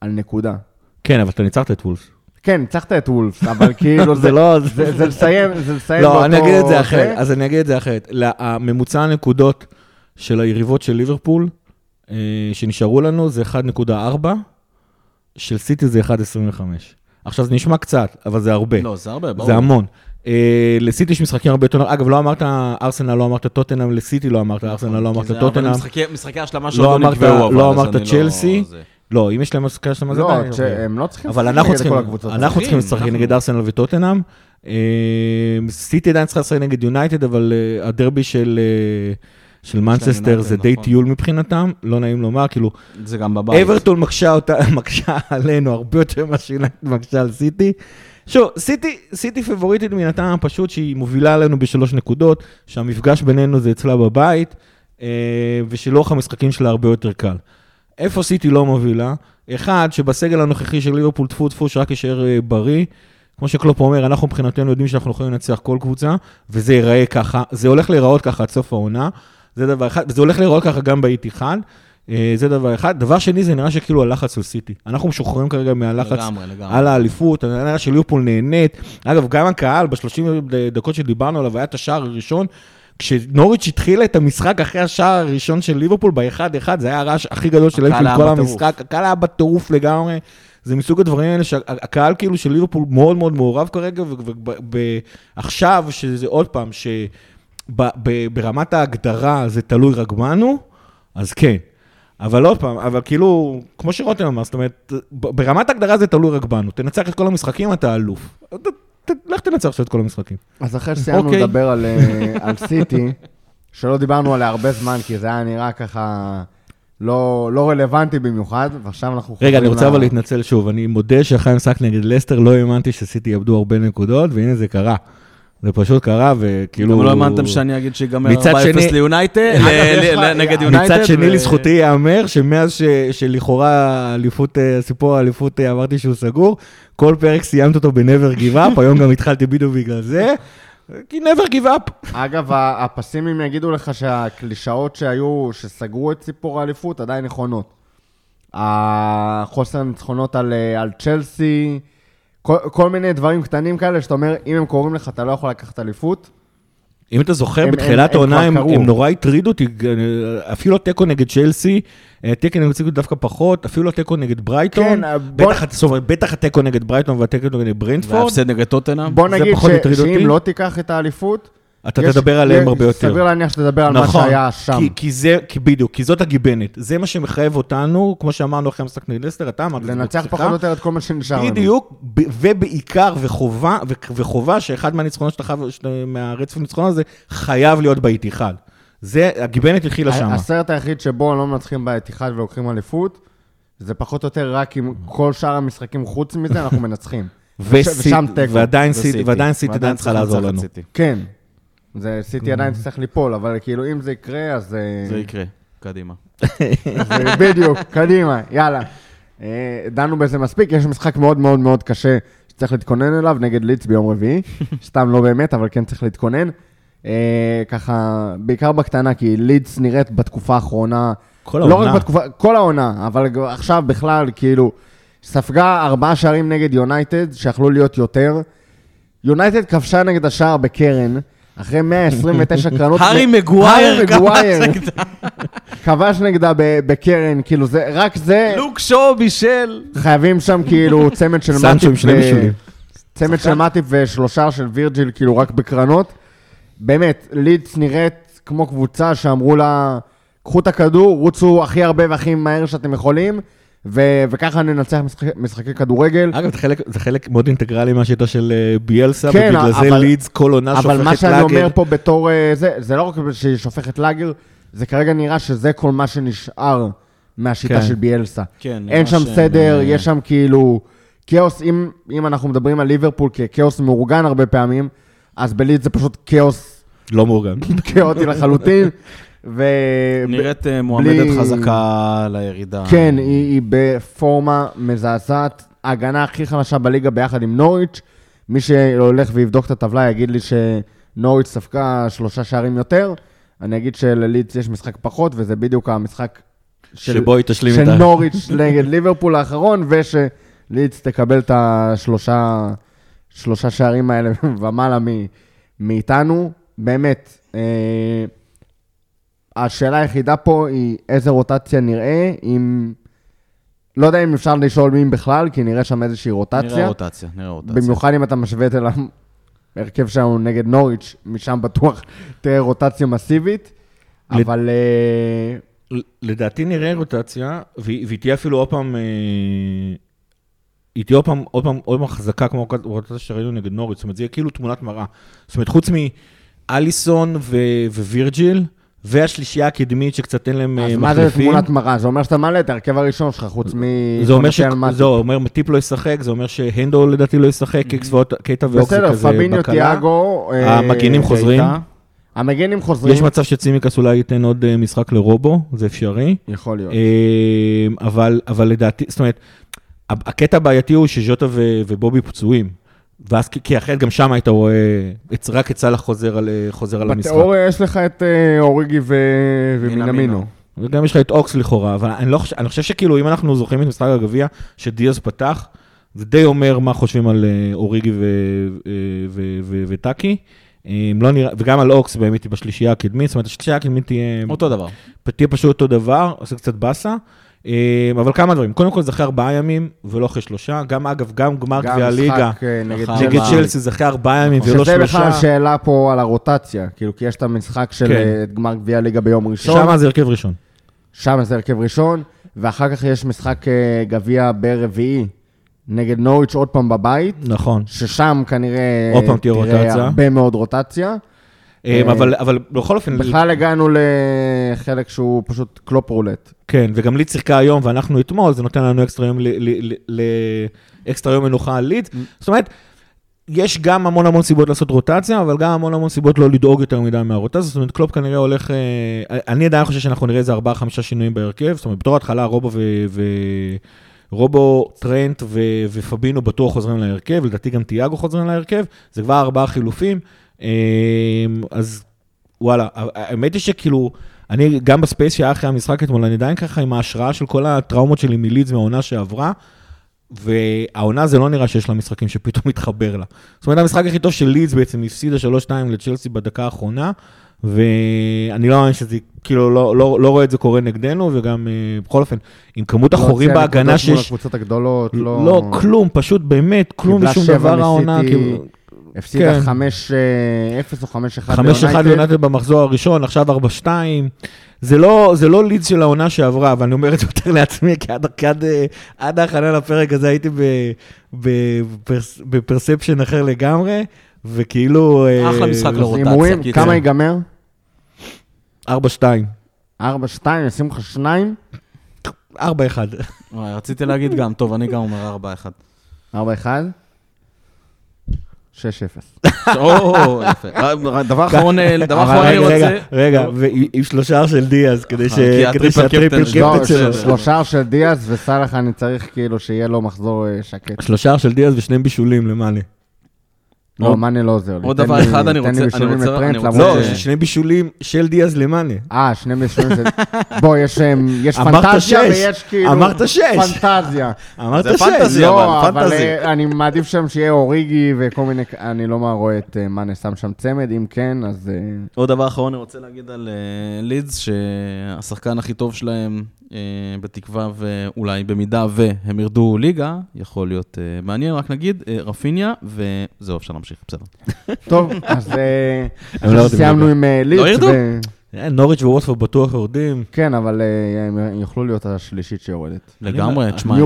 על נקודה. כן, אבל אתה ניצחת את וולס. כן, ניצחת את וולף, אבל כאילו זה זה, לא... זה, זה לסיים, זה לסיים לא, אני אגיד את זה. אחרת. אז אני אגיד את זה אחרת. הממוצע הנקודות של היריבות של ליברפול, אה, שנשארו לנו, זה 1.4, של סיטי זה 1.25. עכשיו, זה נשמע קצת, אבל זה הרבה. לא, זה הרבה, ברור. זה המון. אה, לסיטי יש משחקים הרבה יותר... אגב, לא אמרת ארסנל, לא אמרת טוטנאם, לסיטי לא אמרת ארסנל, לא אמרת טוטנאם. משחקי- השלמה שעוד לא לא אמרת- נקבעו, אבל לא אז אמרת אני צ'לסי. לא, אם יש להם משחקי השלמה, זה לא, הם לא צריכים אבל לשחק אנחנו נגד צריכים, כל הקבוצות. אנחנו צריכים צריכים, לשחק. נגד ארסנל וטוטנאם. אה, סיטי עדיין צריכה לשחק נגד יונייטד, אבל אה, הדרבי של... אה, של מנצ'סטר יונייטד, זה די נכון. טיול מבחינתם, לא נעים לומר, כאילו, זה גם בבית. אברטון מקשה עלינו הרבה יותר ממה שיונייטד מקשה על סיטי, שוב, סיטי, סיטי פיבוריטית מן הטעם הפשוט שהיא מובילה עלינו בשלוש נקודות, שהמפגש בינינו זה אצלה בבית, אה, ושלאורך המשחקים שלה הרבה יותר קל. איפה סיטי לא מובילה? אחד, שבסגל הנוכחי של ליברפול טפו טפו שרק יישאר אה, בריא. כמו שקלופ אומר, אנחנו מבחינתנו יודעים שאנחנו יכולים לנצח כל קבוצה, וזה ייראה ככה, זה הולך להיראות ככה עד סוף העונה, זה דבר אחד, וזה הולך להיראות ככה גם באיט אחד, אה, זה דבר אחד. דבר שני, זה נראה שכאילו הלחץ על סיטי. אנחנו משוחררים כרגע מהלחץ לגמרי, לגמרי. על האליפות, נראה שליברפול נהנית. אגב, גם הקהל, ב-30 דקות שדיברנו עליו, היה את השער הראשון. כשנוריץ' התחילה את המשחק אחרי השער הראשון של ליברפול ב-1-1, זה היה הרעש הכי גדול של ליברפול כל. המשחק, הקהל היה בטירוף לגמרי. זה מסוג הדברים האלה שהקהל כאילו של ליברפול מאוד מאוד מעורב כרגע, ועכשיו, שזה עוד פעם, שברמת ההגדרה זה תלוי רק בנו, אז כן. אבל עוד פעם, אבל כאילו, כמו שרותם אמר, זאת אומרת, ברמת ההגדרה זה תלוי רק בנו. תנצח את כל המשחקים, אתה אלוף. לך תנצח עכשיו את כל המשחקים. אז אחרי שסיימנו אוקיי. לדבר על, אה, על סיטי, שלא דיברנו עליה הרבה זמן, כי זה היה נראה ככה לא, לא רלוונטי במיוחד, ועכשיו אנחנו רגע, אני חוזרים רוצה אבל להתנצל שוב. אני מודה שאחרי המשחק נגד לסטר לא האמנתי שסיטי יאבדו הרבה נקודות, והנה זה קרה. זה פשוט קרה, וכאילו... גם לא האמנתם שאני אגיד שיגמר 4-0 מצד שני- ליונייטד, לך- נגד יונייטד. מצד שני, לזכותי ייאמר שמאז שלכאורה אליפות, אה, סיפור האליפות אה, אמרתי שהוא סגור, כל פרק סיימת אותו ב-never give up, היום גם התחלתי בדיוק בגלל זה, כי never give up. אגב, הפסימים יגידו לך שהקלישאות שהיו, שסגרו את סיפור האליפות, עדיין נכונות. החוסר הניצחונות על, אה, על צ'לסי, כל, כל מיני דברים קטנים כאלה, שאתה אומר, אם הם קוראים לך, אתה לא יכול לקחת אליפות. אם אתה זוכר, הם- בתחילת הם- הם העונה כבר הם, קרו. הם נורא הטרידו אותי, אפילו התיקו נגד צ'לסי, אה, תיקו נגד צ'לסי דווקא פחות, אפילו התיקו נגד ברייטון, כן, אה, בוא- בטח, אומרת, בטח התיקו נגד ברייטון והתיקו נגד ברנדפורד, וההפסד נגד טוטנאם. בוא זה נגיד פחות ש, הטריד אותי. שאם לא תיקח את האליפות, אתה יש- תדבר עליהם יש- הרבה יותר. סביר להניח שתדבר על מה שהיה שם. כי, כי זה, כי בדיוק, כי זאת הגיבנת. זה מה שמחייב אותנו, כמו שאמרנו אחרי המשחק נגד לסטר, אתה אמרת, זה לנצח. פחות או יותר את כל מה שנשאר לנו. בדיוק, ב- ובעיקר, וחובה, ו- וחובה שאחד מהניצחונות שאתה חייב, מהרצף הניצחונות הזה, חייב להיות באיט אחד. זה, הגיבנת התחילה שם. הסרט היחיד שבו לא מנצחים בעת אחד ולוקחים אליפות, זה פחות או יותר רק עם כל שאר המשחקים חוץ מזה, אנחנו מנצחים. ושם תיקו. ועדיין סיטי, עדיין צריכה לעזור לנו. כן. זה סיטי עדיין תצטרך ליפול, אבל כאילו אם זה יקרה, אז... אה, זה יקרה, קדימה. אז בדיוק, קדימה, יאללה. אה, דנו בזה מספיק, יש משחק מאוד מאוד מאוד קשה שצריך להתכונן אליו, נגד לידס ביום רביעי. סתם לא באמת, אבל כן צריך להתכונן. אה, ככה, בעיקר בקטנה, כי לידס נראית בתקופה האחרונה, כל לא העונה. רק בתקופה, כל העונה, אבל עכשיו בכלל, כאילו, ספגה ארבעה שערים נגד יונייטד, שיכלו להיות יותר. יונייטד כבשה נגד השער בקרן, אחרי 129 קרנות. הארי מגווייר כבש מגווייר נגדה. כבש נגדה ב- בקרן, כאילו זה, רק זה, לוק שואו בישל. חייבים שם כאילו צמד של סנצ'ו מאטיפ, עם שני ו- בישולים. צמד של מאטיפ ושלושה של וירג'יל, כאילו רק בקרנות. באמת, לידס נראית כמו קבוצה שאמרו לה, קחו את הכדור, רוצו הכי הרבה והכי מהר שאתם יכולים, ו- וככה ננצח משחקי, משחקי כדורגל. אגב, זה חלק, זה חלק מאוד אינטגרלי מהשיטה של אה, ביאלסה, כן, ובגלל זה אבל- לידס כל עונה שופכת לאגר. אבל מה שאני אומר פה בתור אה, זה, זה לא רק שהיא שופכת לאגר, זה כרגע נראה שזה כל מה שנשאר מהשיטה כן. של ביאלסה. כן, אין נראה שם שהם, סדר, אה, יש שם כאילו כאוס, אם, אם אנחנו מדברים על ליברפול ככאוס מאורגן הרבה פעמים, אז בליד זה פשוט כאוס לא מאורגן. כאוטי לחלוטין. ו... נראית אה, מועמדת בלי- חזקה לירידה. כן, היא, היא בפורמה מזעזעת, ההגנה הכי חלשה בליגה ביחד עם נוריץ'. מי שהולך ויבדוק את הטבלה יגיד לי שנוריץ' ספגה שלושה שערים יותר. אני אגיד שללידס יש משחק פחות, וזה בדיוק המשחק של, שבו היא תשלים את של. נוריץ' נגד ליברפול האחרון, ושלידס תקבל את השלושה שלושה שערים האלה ומעלה מאיתנו. באמת, אה, השאלה היחידה פה היא איזה רוטציה נראה, אם... לא יודע אם אפשר לשאול מי בכלל, כי נראה שם איזושהי נראה רוטציה. רוטציה, נראה רוטציה. במיוחד אם אתה משווה את זה להרכב שלנו נגד נוריץ', משם בטוח תראה רוטציה מסיבית. לד- אבל אה, לדעתי נראה רוטציה, והיא והיא תהיה אפילו עוד פעם, אה, היא תהיה עוד פעם, עוד פעם, עוד פעם חזקה כמו רוטציה שראינו נגד נוריץ', זאת אומרת, זה יהיה כאילו תמונת מראה. זאת אומרת, חוץ מאליסון ו- ווירג'יל, והשלישייה הקדמית שקצת אין להם אה, אז מחליפים. מה זה תמונת מראה? זה אומר שאתה מעלה את ההרכב הראשון שלך, חוץ מ... זה אומר ש... זה אומר מטיפ לא ישחק, זה אומר שהנדו לדעתי לא ישחק, קיקס וקייטה ואוקס זה בסדר, כזה פביניו, בקלה. תיאגו... אה, המגנים חוזרים. המגנים חוזרים. יש מצב שצימקס אולי ייתן עוד אה, משחק לרובו, זה אפשרי. יכול להיות. אה, אבל, אבל לדעתי, זאת אומרת, הקטע הבעייתי הוא שז'וטה ובובי פצועים. ואז, כי- כי אחרת גם שם היית רואה, את- רק את סאלח חוזר על, אה, חוזר על המשחק. בתיאוריה יש לך את אה, אוריגי ו- ומינמינו. מינמינו. וגם יש לך את אוקס לכאורה, אבל אני, לא חושב, אני חושב שכאילו, אם אנחנו זוכרים את משחק הגביע, שדיאז פתח, זה די אומר מה חושבים על אה, אוריגי ו- ו- ו- וטאקי. לא נראה, וגם על אוקס באמת היא בשלישייה הקדמית, זאת אומרת, השלישייה הקדמית תהיה, אותו דבר. תהיה פשוט אותו דבר, עושה קצת באסה. אה, אבל כמה דברים, קודם כל זה אחרי ארבעה ימים ולא אחרי שלושה, גם אגב, גם גמר גביע הליגה, אה, נגד. צ'לסי זה אחרי ארבעה ימים ולא שזה בכלל שלושה, שאלה פה על הרוטציה, כאילו, כי יש את המשחק של כן. אה, גמר גביע הליגה ביום ראשון, שם זה הרכב ראשון. שם זה הרכב ראשון, ואחר כך יש משחק אה, גביע ברביעי נגד נוריץ' עוד פעם בבית, נכון. ששם כנראה עוד פעם תהיה רוטציה. הרבה מאוד רוטציה. אה, אבל, אבל בכל אופן, בכלל הגענו לחלק שהוא פשוט קלופ roulette. כן, וגם לידס שיחקה היום ואנחנו אתמול, זה נותן לנו אקסטרה יום, ל- ל- ל- אקסטרה יום מנוחה על לידס. זאת אומרת, יש גם המון המון סיבות לעשות רוטציה, אבל גם המון המון סיבות לא לדאוג יותר מדי מהרוטציה. זאת אומרת, קלופ כנראה הולך... אה, אני עדיין חושב שאנחנו נראה איזה ארבעה, חמישה שינויים בהרכב. זאת אומרת, בתור התחלה רובו ו... ו... רובו, טרנט ו- ופבינו בטוח חוזרים להרכב, לדעתי גם תיאגו חוזרים להרכב, זה כבר ארבעה חילופים. אה, אז וואלה, האמת היא שכאילו, אני גם ב space שהיה אחרי המשחק אתמול, אני עדיין ככה עם ההשראה של כל הטראומות שלי מלידס מהעונה שעברה, והעונה זה לא נראה שיש לה משחקים שפתאום מתחבר לה. זאת אומרת, המשחק הכי טוב של לידס בעצם הפסידה 3-2 לצ'לסי בדקה האחרונה, ואני לא מאמין שזה, כאילו, לא, לא, לא רואה את זה קורה נגדנו, וגם, אה, בכל אופן, עם כמות החורים לא הוציאה בהגנה שיש... הקבוצות הגדולות, לא... לא, כלום, פשוט באמת, כלום ושום דבר העונה. כאילו, הפסידה כן. 5-0 או 5-1 5-1 ליונטד במחזור הראשון, עכשיו 4-2. זה לא, זה לא לידס של העונה שעברה, ואני אומר את זה יותר לעצמי, כי עד, עד, אה, עד ההכנה לפרק הזה הייתי ב, ב, בפרס, בפרספשן אחר לגמרי, וכאילו... אה, אחלה משחק לרוטציה, הימורים. כמה ייגמר? 4-2. 4-2, נשים לך שניים? 4-1. וואי, רציתי להגיד גם, טוב, אני גם אומר 4-1. 4-1? 6-0. או, יפה. דבר אחרון, אה, דבר אבל אחרון אני רגע, רגע, רוצה... רגע, ועם עם שלושה של דיאז, כדי אה, שה triple captain לא, שלו. שלושה של דיאז וסאלח אני צריך כאילו שיהיה לו מחזור אה, שקט. שלושה של דיאז ושני בישולים למאנה. לא, עוד- מאנה לא עוזר לי. עוד דבר לי- אחד אני תן לי רוצה- אני בישולים רוצה- אני רוצה- למרות לא, ש- שני בישולים של דיאז למאנה. אה, שני בישולים זה... בוא, יש יש אמרת פנטזיה שש. ויש כאילו... אמרת שש. פנטזיה. אמרת זה שש. פנטזיה. לא, אבל, אבל פנטזי. אה, אני מעדיף שם שיהיה אוריגי וכל מיני... אני לא רואה את אה, מאנה שם שם צמד, אם כן, אז... אה, עוד דבר אחרון אני רוצה להגיד על אה, לידס, שהשחקן הכי טוב שלהם, אה, בתקווה ואולי במידה והם ירדו ליגה, יכול להיות אה, מעניין, רק נגיד, אה, רפיניה, וזהו, אפשר להמשיך, בסדר. טוב, אז אה, לא סיימנו. עם אה, לידס. לא ירדו? אה, נוריץ' וווטפורד בטוח יורדים. כן, אבל אה, הם יוכלו להיות השלישית שיורדת. לגמרי, תשמע, הם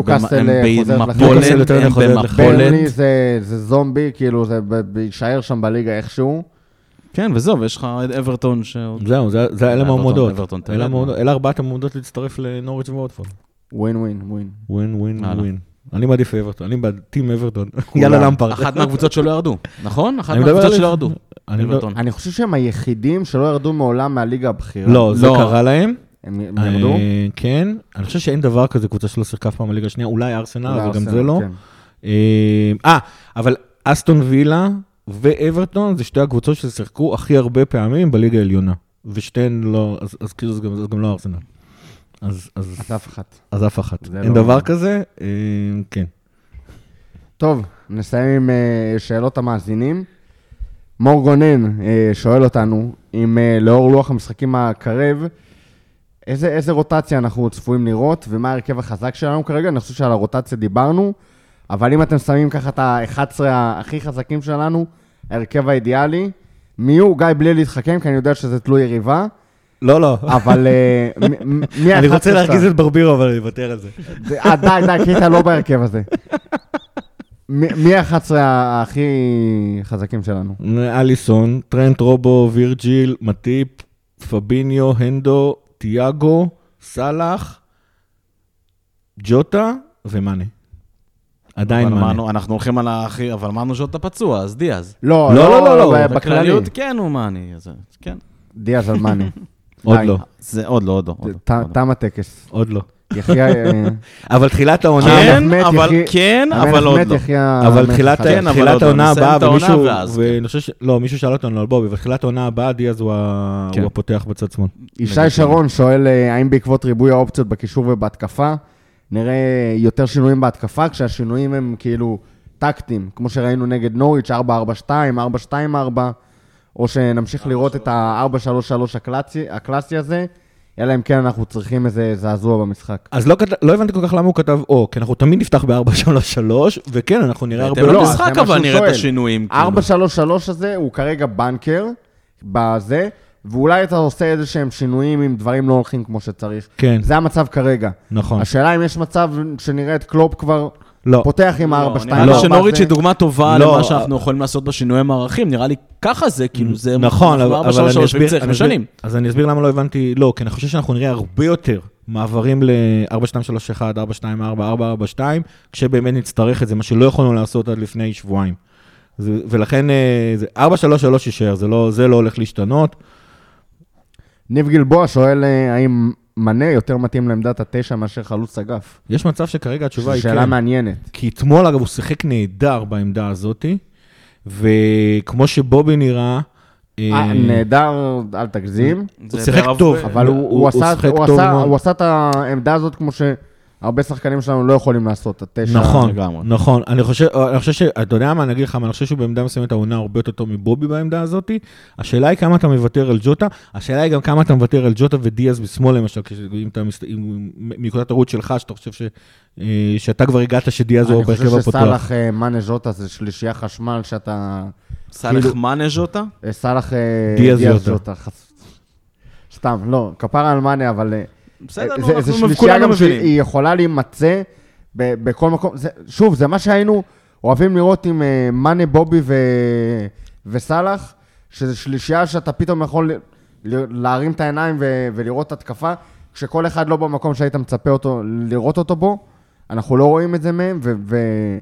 אה, במפולת, הם. במפולת. ברנלי זה זה זומבי, כאילו, זה יישאר שם בליגה איכשהו. כן, וזהו, ויש לך את אברטון שעוד... זהו, זה- זה אלה אברטון, המועמדות. אברטון תרד, אלה ארבעת המועמדות להצטרף לנוריץ' וווטפורד. ווין ווין ווין. ווין, ווין. ווין. אני מעדיף אברטון, אני בעד טים אברטון. יאללה למפרד. אחת מהקבוצות שלא ירדו, נכון? אחת מהקבוצות שלא ירדו. אני חושב שהם היחידים שלא ירדו מעולם מהליגה הבכירה. לא, זה לא. קרה להם. הם ירדו? אה, כן. אני חושב שאין דבר כזה, קבוצה שלא שיחקה אף פעם בליגה השנייה, אולי ארסנל, אבל גם זה לא. כן. אה, אה, אבל אסטון וילה ואברטון זה שתי הקבוצות ששיחקו הכי הרבה פעמים בליגה העליונה. ושתיהן לא, אז, אז כאילו זה גם, זה גם לא ארסנל. אז, אז, אז אף אחת. אז אף אחת. אין לא- דבר כזה, אה, כן. טוב, נסיים עם אה, שאלות המאזינים. מור גונן אה, שואל אותנו, אם אה, לאור לוח המשחקים הקרב, איזה, איזה רוטציה אנחנו צפויים לראות, ומה ההרכב החזק שלנו כרגע? אני חושב שעל הרוטציה דיברנו, אבל אם אתם שמים ככה את ה-11 הכי חזקים שלנו, ההרכב האידיאלי, מי הוא? גיא, בלי להתחכם, כי אני יודע שזה תלוי יריבה, לא, לא. אבל אה, מי אני ה-11 רוצה שאתה- להרגיז את ברבירו, אבל אני אוותר על זה. אה, די, די, כי אתה לא בהרכב הזה. מי ה-11 הכי חזקים שלנו? אליסון, טרנט רובו, וירג'יל, מטיפ, פביניו, הנדו, תיאגו, סאלח, ג'וטה ומאנה. עדיין מאנה. אמרנו, אנחנו הולכים על הכי, אבל אמרנו שאתה פצוע, אז דיאז. לא, לא, לא, לא, לא, בכללי. בכלליות כן הוא מאני, אז כן. דיאז על מאני. עוד. לא, זה עוד לא, עוד לא. לא, לא. תם הטקס. עוד לא. אה, אבל תחילת העונה... כן, אבל כן, אבל עוד לא. אבל תחילת. כן, אבל תחילת לא, העונה הבאה, ומישהו, ואז, כן. ואני חושב ש... לא, מישהו שאל אותנו על בובי, בתחילת העונה הבאה דיאז הוא. כן. הפותח בצד שמאל. ישי שרון שואל אה, האם בעקבות ריבוי האופציות בקישור ובהתקפה, נראה יותר שינויים בהתקפה, כשהשינויים הם כאילו טקטיים, כמו שראינו נגד נוריץ' 4-4-2, 4-2-4, או שנמשיך לראות את ה-4-3-3 הקלאסי, הקלאסי הזה, אלא אם כן אנחנו צריכים איזה זעזוע במשחק. אז לא, לא הבנתי כל כך למה הוא כתב או, כי אנחנו תמיד נפתח ב-4-3-3, וכן, אנחנו נראה הרבה... לא, מה אבל נראה את. השינויים. כאילו. 4-3-3 הזה הוא כרגע בנקר בזה, ואולי אתה עושה איזה שהם שינויים אם דברים לא הולכים כמו שצריך. כן, זה המצב כרגע. נכון. השאלה אם יש מצב שנראה את קלופ כבר לא. פותח עם לא, ה-4-2-4. נראה לי שנוריץ' היא דוגמה טובה לא, למה שאנחנו יכולים לעשות בשינויי מערכים. נראה לי ככה זה, כאילו זה... נכון, אבל אני אסביר. אז אני אסביר למה לא הבנתי, לא, כי אני חושב שאנחנו נראה הרבה יותר מעברים ל-4-2-3-1, 4-2-4, 4-4-2, כשבאמת נצטרך את זה, מה שלא יכולנו לעשות עד לפני שבועיים. זה- ולכן אה, זה 4-3-3 יישאר, זה לא- זה לא הולך להשתנות. ניב גלבוע שואל אה, האם מנה יותר מתאים לעמדת התשע מאשר חלוץ אגף. יש מצב שכרגע התשובה היא זו שאלה כן. מעניינת. כי אתמול, אגב, הוא שיחק נהדר בעמדה הזאתי, וכמו שבובי נראה... אה, אה, נהדר, אל תגזים, זה שיחק טוב. אבל הוא- הוא- הוא הוא עשה- הוא. הוא את העמדה הזאת כמו שהרבה שחקנים שלנו לא יכולים לעשות, התשע. נכון, לגמרי. נכון. אני חושב, אני חושב ש... אתה יודע מה, אני אגיד לך מה, אני חושב שהוא בעמדה מסוימת העונה הרבה יותר טוב מבובי בעמדה הזאת. השאלה היא כמה אתה מוותר על ג'וטה, השאלה היא גם כמה אתה מוותר על ג'וטה ודיאז בשמאל למשל, אם אתה מסת... אם... מנקודת הראות שלך, שאתה חושב ש... אה, שאתה כבר הגעת שדיאז הוא אני בהרכב חושב הפותח. שסאלח אה, מאנה ז'וטה זה שלישייה חשמל שאתה... סאלח כאילו- מאנז' אותה? אה, סאלח דיאז ז'וטה. חס- סתם, לא, כפרה על מאנה, אבל... בסדר, נו, זה- זה אנחנו שלישייה כולנו גם מבינים. שהיא יכולה להימצא ב- בכל מקום. זה- שוב, זה מה שהיינו אוהבים לראות עם אה, מאנה, בובי ו- וסאלח, שזה שלישייה שאתה פתאום יכול ל- ל- להרים את העיניים ו- ולראות התקפה, כשכל אחד לא במקום שהיית מצפה אותו, לראות אותו בו. אנחנו לא רואים את זה מהם, ו- ו-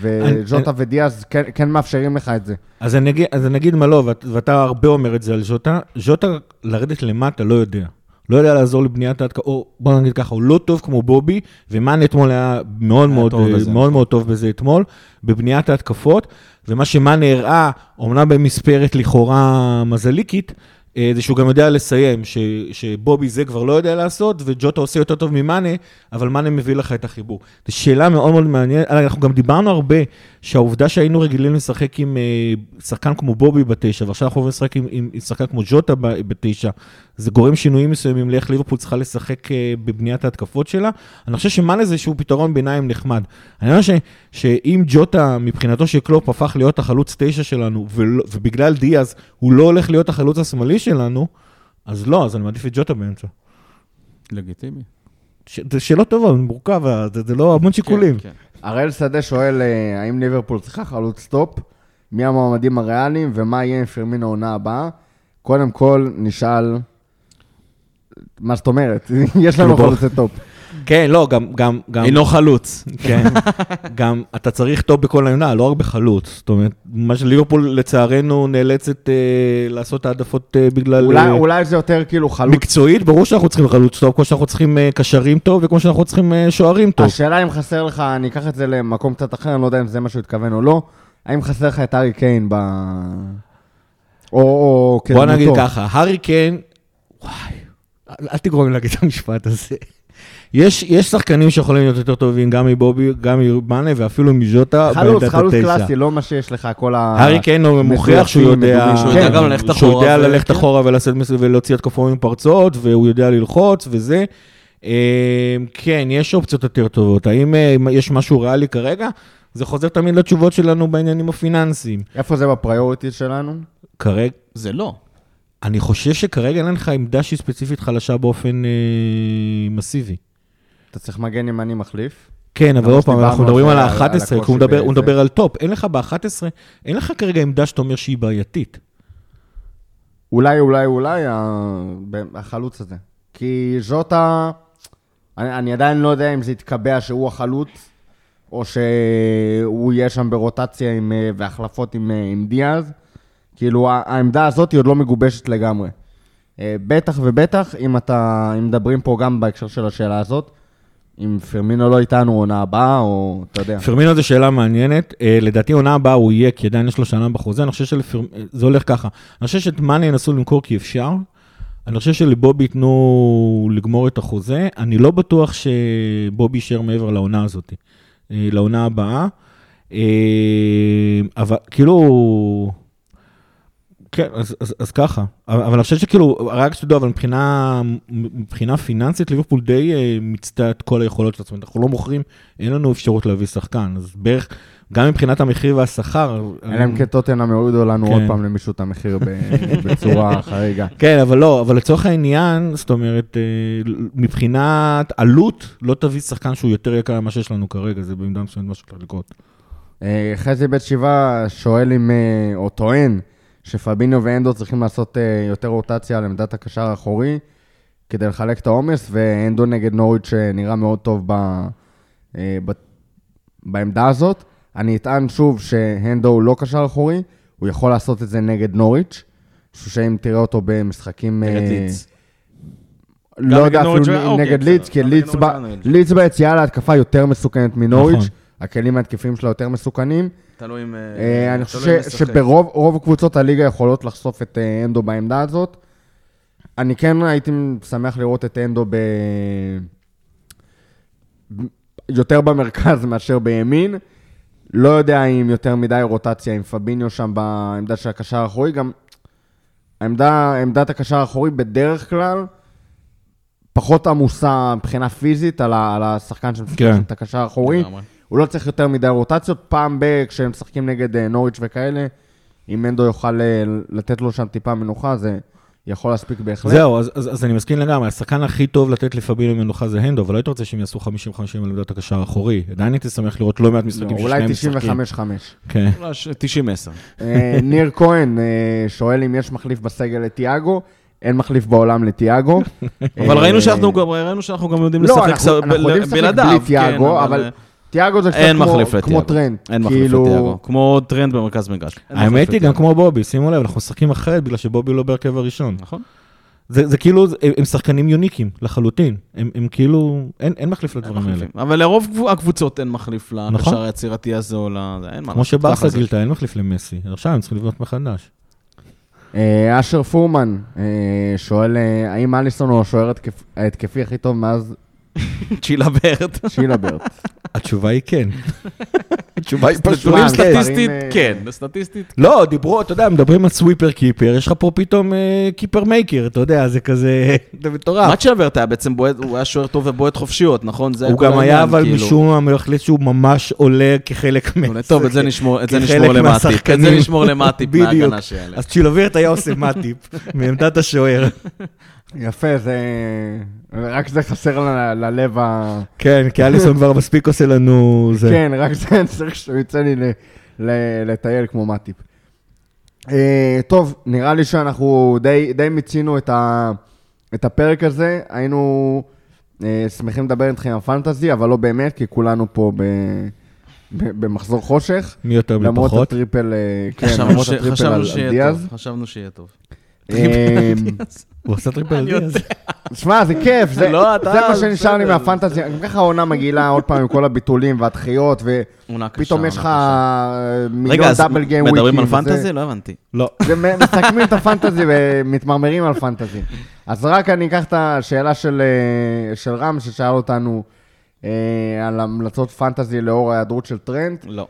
וג'וטה ודיאז כן- כן מאפשרים לך את זה. אז אני אגיד, אז אני אגיד מה לא, ואת, ואתה הרבה אומר את זה על ז'וטה. ז'וטה, לרדת למטה, לא יודע. לא יודע לעזור לבניית ההתקפה, או בוא נגיד ככה, הוא לא טוב כמו בובי, ומאן אתמול היה מאוד היה מאוד, טוב אה, בזה. מאוד מאוד טוב בזה אתמול, בבניית ההתקפות, ומה שמאן הראה, אומנם במספרת לכאורה מזליקית, אה, זה שהוא גם יודע לסיים, ש, שבובי זה כבר לא יודע לעשות, וג'וטה עושה יותר טוב ממאנה, אבל מאנה מביא לך את החיבור. זו שאלה מאוד מאוד מעניינת, אנחנו גם דיברנו הרבה, שהעובדה שהיינו רגילים לשחק עם אה, שחקן כמו בובי בתשע, ועכשיו אנחנו עוברים לשחק עם, עם, עם שחקן כמו ג'וטה בתשע, זה גורם שינויים מסוימים לאיך ליברפול צריכה לשחק אה, בבניית ההתקפות שלה. אני חושב שמאנה זה איזשהו פתרון ביניים נחמד. אני ש, שאם ג'וטה, מבחינתו של קלופ, הפך להיות החלוץ תשע שלנו, ולא, ובגלל דיאז הוא לא הולך להיות החלוץ השמאלי שלנו, אז לא, אז אני מעדיף את ג'וטה באמצע. לגיטימי. ש- זה שאלות טובות, מורכב, זה, זה לא המון שיקולים. כן, כן. הראל שדה שואל, אה, האם ליברפול צריכה חלוץ top? מי המועמדים הריאליים ומה יהיה עם פרמינו העונה הבאה? קודם כל, נשאל, מה זאת אומרת? יש לנו. חלוצי top. כן, לא, גם, גם, גם, אינו חלוץ. כן, גם אתה צריך טוב בכל העמדה, לא רק בחלוץ. זאת אומרת, מה שליברפול לצערנו נאלצת אה, לעשות העדפות אה, בגלל... אולי, אה, אולי זה יותר כאילו חלוץ. מקצועית, ברור שאנחנו צריכים חלוץ טוב, כמו שאנחנו צריכים אה, קשרים טוב, וכמו שאנחנו צריכים אה, שוערים טוב. השאלה אם חסר לך, אני אקח את זה למקום קצת אחר, אני לא יודע אם זה מה שהוא התכוון או לא, האם חסר לך את ארי קיין ב... או, או בוא נגיד כדמותו. ככה, הארי קיין, וואי, אל תגרום לי להגיד את המשפט הזה. יש, יש שחקנים שיכולים להיות יותר טובים, גם מבובי, גם ממאנה, ואפילו מז'וטה, חלוץ, חלוץ. קלאסי, לא מה שיש לך, כל ה... הארי קיין הוא מוכיח שהוא יודע, שהוא יודע גם ללכת שהוא אחורה יודע ללכת כן. אחורה מס- ולהוציא התקפות מפרצות, והוא יודע ללחוץ וזה. אה, כן, יש אופציות יותר טובות. האם אה, יש משהו ריאלי כרגע? זה חוזר תמיד לתשובות שלנו בעניינים הפיננסיים. איפה זה ב priority שלנו? כרגע, זה לא. אני חושב שכרגע אין לך עמדה שהיא ספציפית חלשה באופן אה, מסיבי. אתה צריך מגן ימני מחליף. כן, אבל עוד פעם, אנחנו מדברים על על זה, על- על ה-11, כי הוא מדבר- הוא. מדבר על טופ. אין לך ב-11, אין לך כרגע עמדה שאתה אומר שהיא בעייתית. אולי, אולי, אולי החלוץ הזה. כי ז'וטה, אני, אני עדיין לא יודע אם זה יתקבע שהוא החלוץ, או שהוא יהיה שם ברוטציה עם, אה, והחלפות עם, אה, עם דיאז. כאילו, העמדה הזאת היא עוד לא מגובשת לגמרי. אה, בטח ובטח, אם אתה, אם מדברים פה גם בהקשר של השאלה הזאת, אם פרמינו לא איתנו עונה הבאה, או אתה יודע. פרמינו זו שאלה מעניינת. אה, לדעתי עונה הבאה הוא יהיה, כי עדיין יש לו שנה בחוזה. אני חושב שזה הולך ככה. אני חושב שאת מאני ינסו למכור כי אפשר. אני חושב שלבובי ייתנו לגמור את החוזה. אני לא בטוח שבובי יישאר מעבר לעונה הזאת, אה, לעונה הבאה. אה, אבל כאילו... כן, אז, אז, אז ככה. אבל, אבל אני חושב שכאילו, רק שתדעו, אבל מבחינה, מבחינה פיננסית, ליברפול די אה, מיצתה את כל היכולות של עצמנו. אנחנו לא מוכרים, אין לנו אפשרות להביא שחקן. אז בערך, גם מבחינת המחיר והשכר... אלא אם כן טוטנאם יורידו לנו כן. עוד פעם למישהו את המחיר בצורה חריגה. כן, אבל לא, אבל לצורך העניין, זאת אומרת, אה, מבחינת עלות, לא תביא שחקן שהוא יותר יקר ממה שיש לנו כרגע, זה במידה מסוימת מה שהולך לקרות. אה, חזי בית שבעה שואל אם, אה, או טוען, שפביניו ואנדו צריכים לעשות אה, יותר רוטציה על עמדת הקשר האחורי, כדי לחלק את העומס, ואנדו נגד נוריץ' שנראה מאוד טוב ב, אה, ב, בעמדה הזאת. אני אטען שוב שהנדו הוא לא קשר אחורי, הוא יכול לעשות את זה נגד נוריץ', שאם תראה אותו במשחקים... נגד אה, לידס. לא גם יודע נגד אפילו אוקיי, נגד בסדר. לידס, כי נגד נגד לידס ביציאה להתקפה יותר מסוכנת מנוריץ', נכון. הכלים ההתקפיים שלה יותר מסוכנים. תלוי אם... אה, אני תלוי חושב. שברוב רוב קבוצות הליגה יכולות לחשוף את אה, אנדו בעמדה הזאת. אני כן הייתי שמח לראות את אנדו ב... ב- יותר במרכז מאשר בימין. לא יודע אם יותר מדי רוטציה עם פביניו שם בעמדה של הקשר האחורי. גם העמדה, עמדת הקשר האחורי בדרך כלל פחות עמוסה מבחינה פיזית על, ה, על השחקן שמשחק כן. את הקשר האחורי. הוא לא צריך יותר מדי רוטציות. פעם ב... כשהם משחקים נגד אה, נוריץ' וכאלה, אם מנדו יוכל אה, לתת לו שם טיפה מנוחה, זה יכול להספיק בהחלט. זהו, אז, אז, אז אני מסכים לגמרי, השחקן הכי טוב לתת לפביניו מנוחה זה אנדו, אבל לא הייתי רוצה שהם יעשו 50-50 על עמדת הקשר האחורי. עדיין הייתי שמח לראות לא מעט לא, משחקים אולי ששניהם משחקים. 95-5. כן. אולי ש- 90-10. אה, ניר כהן שואל אם יש מחליף בסגל לטיאגו. אין מחליף בעולם לטיאגו. אבל ראינו שאנחנו גם- יודעים לא, לשחק אנחנו- ס- אנחנו יודעים לשחק בלעדיו. בלי כן, תיאגו, אבל טיאגו זה קצת אין כמו- מחליף כמו. טרנט. אין מחליף כאילו, לטיאגו. כמו טרנט במרכז מגרש. האמת היא, גם. כמו בובי, שימו לב, אנחנו משחקים אחרת בגלל שבובי לא בהרכב הראשון. נכון. זה, זה כאילו, הם, הם שחקנים יוניקים לחלוטין. הם, הם כאילו, אין, אין מחליף אין לדברים האלה. אבל לרוב קבו- הקבוצות אין מחליף נכון. לקשר היצירתי הזה או ל... זה, אין מה כמו שברסה זה. גילתה, אין מחליף למסי. עכשיו הם צריכים לבנות מחדש. אה, אשר פורמן אה, שואל, אה, האם אליסון הוא השוער התקפ- ההתקפי הכי טוב מאז צ'ילה ברד. שילברט? התשובה היא כן. התשובה היא פשוט. כן. סטטיסטית, אה, כן. סטטיסטית, לא, דיברו, אתה יודע, מדברים על סוויפר קיפר, יש לך פה פתאום אה, קיפר מייקר, אתה יודע, זה כזה, זה מטורף. מה צ'ילה ברד היה בעצם בועט, הוא היה שוער טוב ובועט חופשיות, נכון? זה הוא גם היה, אבל כאילו. משום מה, החליט שהוא ממש עולה כחלק מה... טוב, את זה נשמור, למטיפ. את זה. נשמור למטיפ. מההגנה שלהם. אז צ'ילובירט היה עושה מאטיפ מעמדת השוער. יפה, זה... רק זה חסר ל- ללב ה... כן, כי אליסון כבר מספיק עושה לנו זה. כן, רק זה צריך שהוא יצא לי ל- ל- לטייל כמו מטיפ. אה, טוב, נראה לי שאנחנו די, די מיצינו את, ה, את הפרק הזה. היינו אה, שמחים לדבר איתכם על פנטזי, אבל לא באמת, כי כולנו פה ב, ב, במחזור חושך. מי יותר מי למרות. הטריפל, אה, כן, למרות הטריפל על, דיאז. חשבנו שיהיה טוב. אה, הוא עשה טריפל דיאז. שמע, זה כיף, זה, לא, מה שנשאר לי בסדר. מהפנטזי. גם ככה העונה מגעילה עוד פעם עם כל הביטולים והדחיות. ופתאום יש לך. אה, מיליון רגע, דאבל גיים וויקי. מדברים על פנטזי? לא הבנתי. לא. ומסכמים את הפנטזי ומתמרמרים על פנטזי. אז רק אני אקח את השאלה של, אה, של רם, ששאל אותנו אה, על המלצות פנטזי לאור ההיעדרות של טרנט. לא.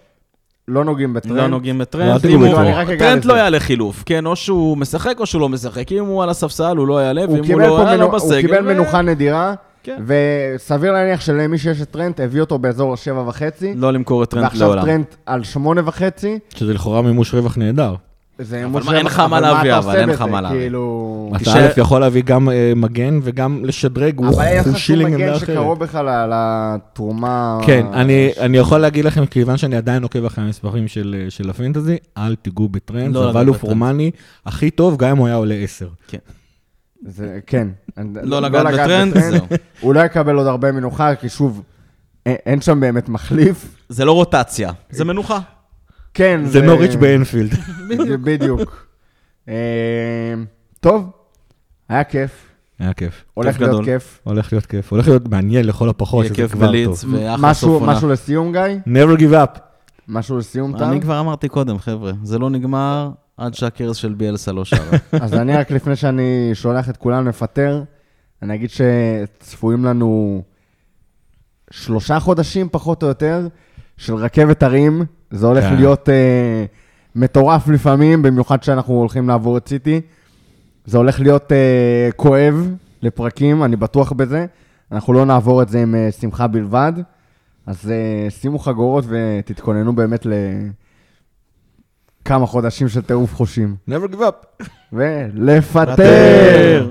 לא נוגעים בטרנט. לא נוגעים לא, בטרנט. הוא- טרנט. לא יעלה חילוף. כן, או שהוא משחק או שהוא לא משחק. אם הוא על הספסל, הוא לא יעלה, הוא ואם הוא לא פה יעלה, מנו... לא בסגל. הוא קיבל מנוחה נדירה, כן. וסביר להניח שלמי שיש את טרנט, הביא אותו באזור השבע וחצי, לא למכור את טרנט ועכשיו לעולם. טרנט על שמונה וחצי. שזה לכאורה מימוש רווח נהדר. זה אבל אין לך מה אבל להביא, אתה אבל אין? לך מה להביא. כאילו... אתה א' יכול להביא גם אה, מגן וגם לשדרג, הוא אבל אין הוא לך שום שילינג מגן עמדה אחרת. שקרוב בכלל לתרומה... כן, אני, אני יכול להגיד לכם, כיוון שאני עדיין עוקב אחרי המספרים של, של הפנטזי, אל תיגעו בטרנד, לא זה לגעת value בטרנד. for money הכי טוב, גם אם הוא היה עולה 10. זה, כן. לא לגעת בטרנד, זהו. הוא לא יקבל עוד הרבה מנוחה, כי שוב, אין שם באמת מחליף. זה לא רוטציה, זה מנוחה. כן, זה נוריץ' באנפילד. זה בדיוק. אה, טוב, היה כיף, היה כיף. הולך להיות. כיף. הולך להיות כיף. הולך להיות מעניין לכל הפחות, יהיה שזה כיף כבר טוב. ואחלה משהו, סוף עונה. משהו לסיום, גיא? never give up. משהו לסיום, טל? אני כבר אמרתי קודם, חבר'ה, זה לא נגמר עד שהקרס של ביאלסה לא שרה. אז אני רק לפני שאני שולח את כולם לפטר, אני אגיד שצפויים לנו שלושה חודשים פחות או יותר של רכבת הרים. זה הולך כן. להיות אה, מטורף לפעמים, במיוחד שאנחנו הולכים לעבור את סיטי. זה הולך להיות אה, כואב לפרקים, אני בטוח בזה. אנחנו לא נעבור את זה עם אה, שמחה בלבד. אז אה, שימו חגורות ותתכוננו באמת לכמה חודשים של טירוף חושים. never give up. ולפטר! פטר.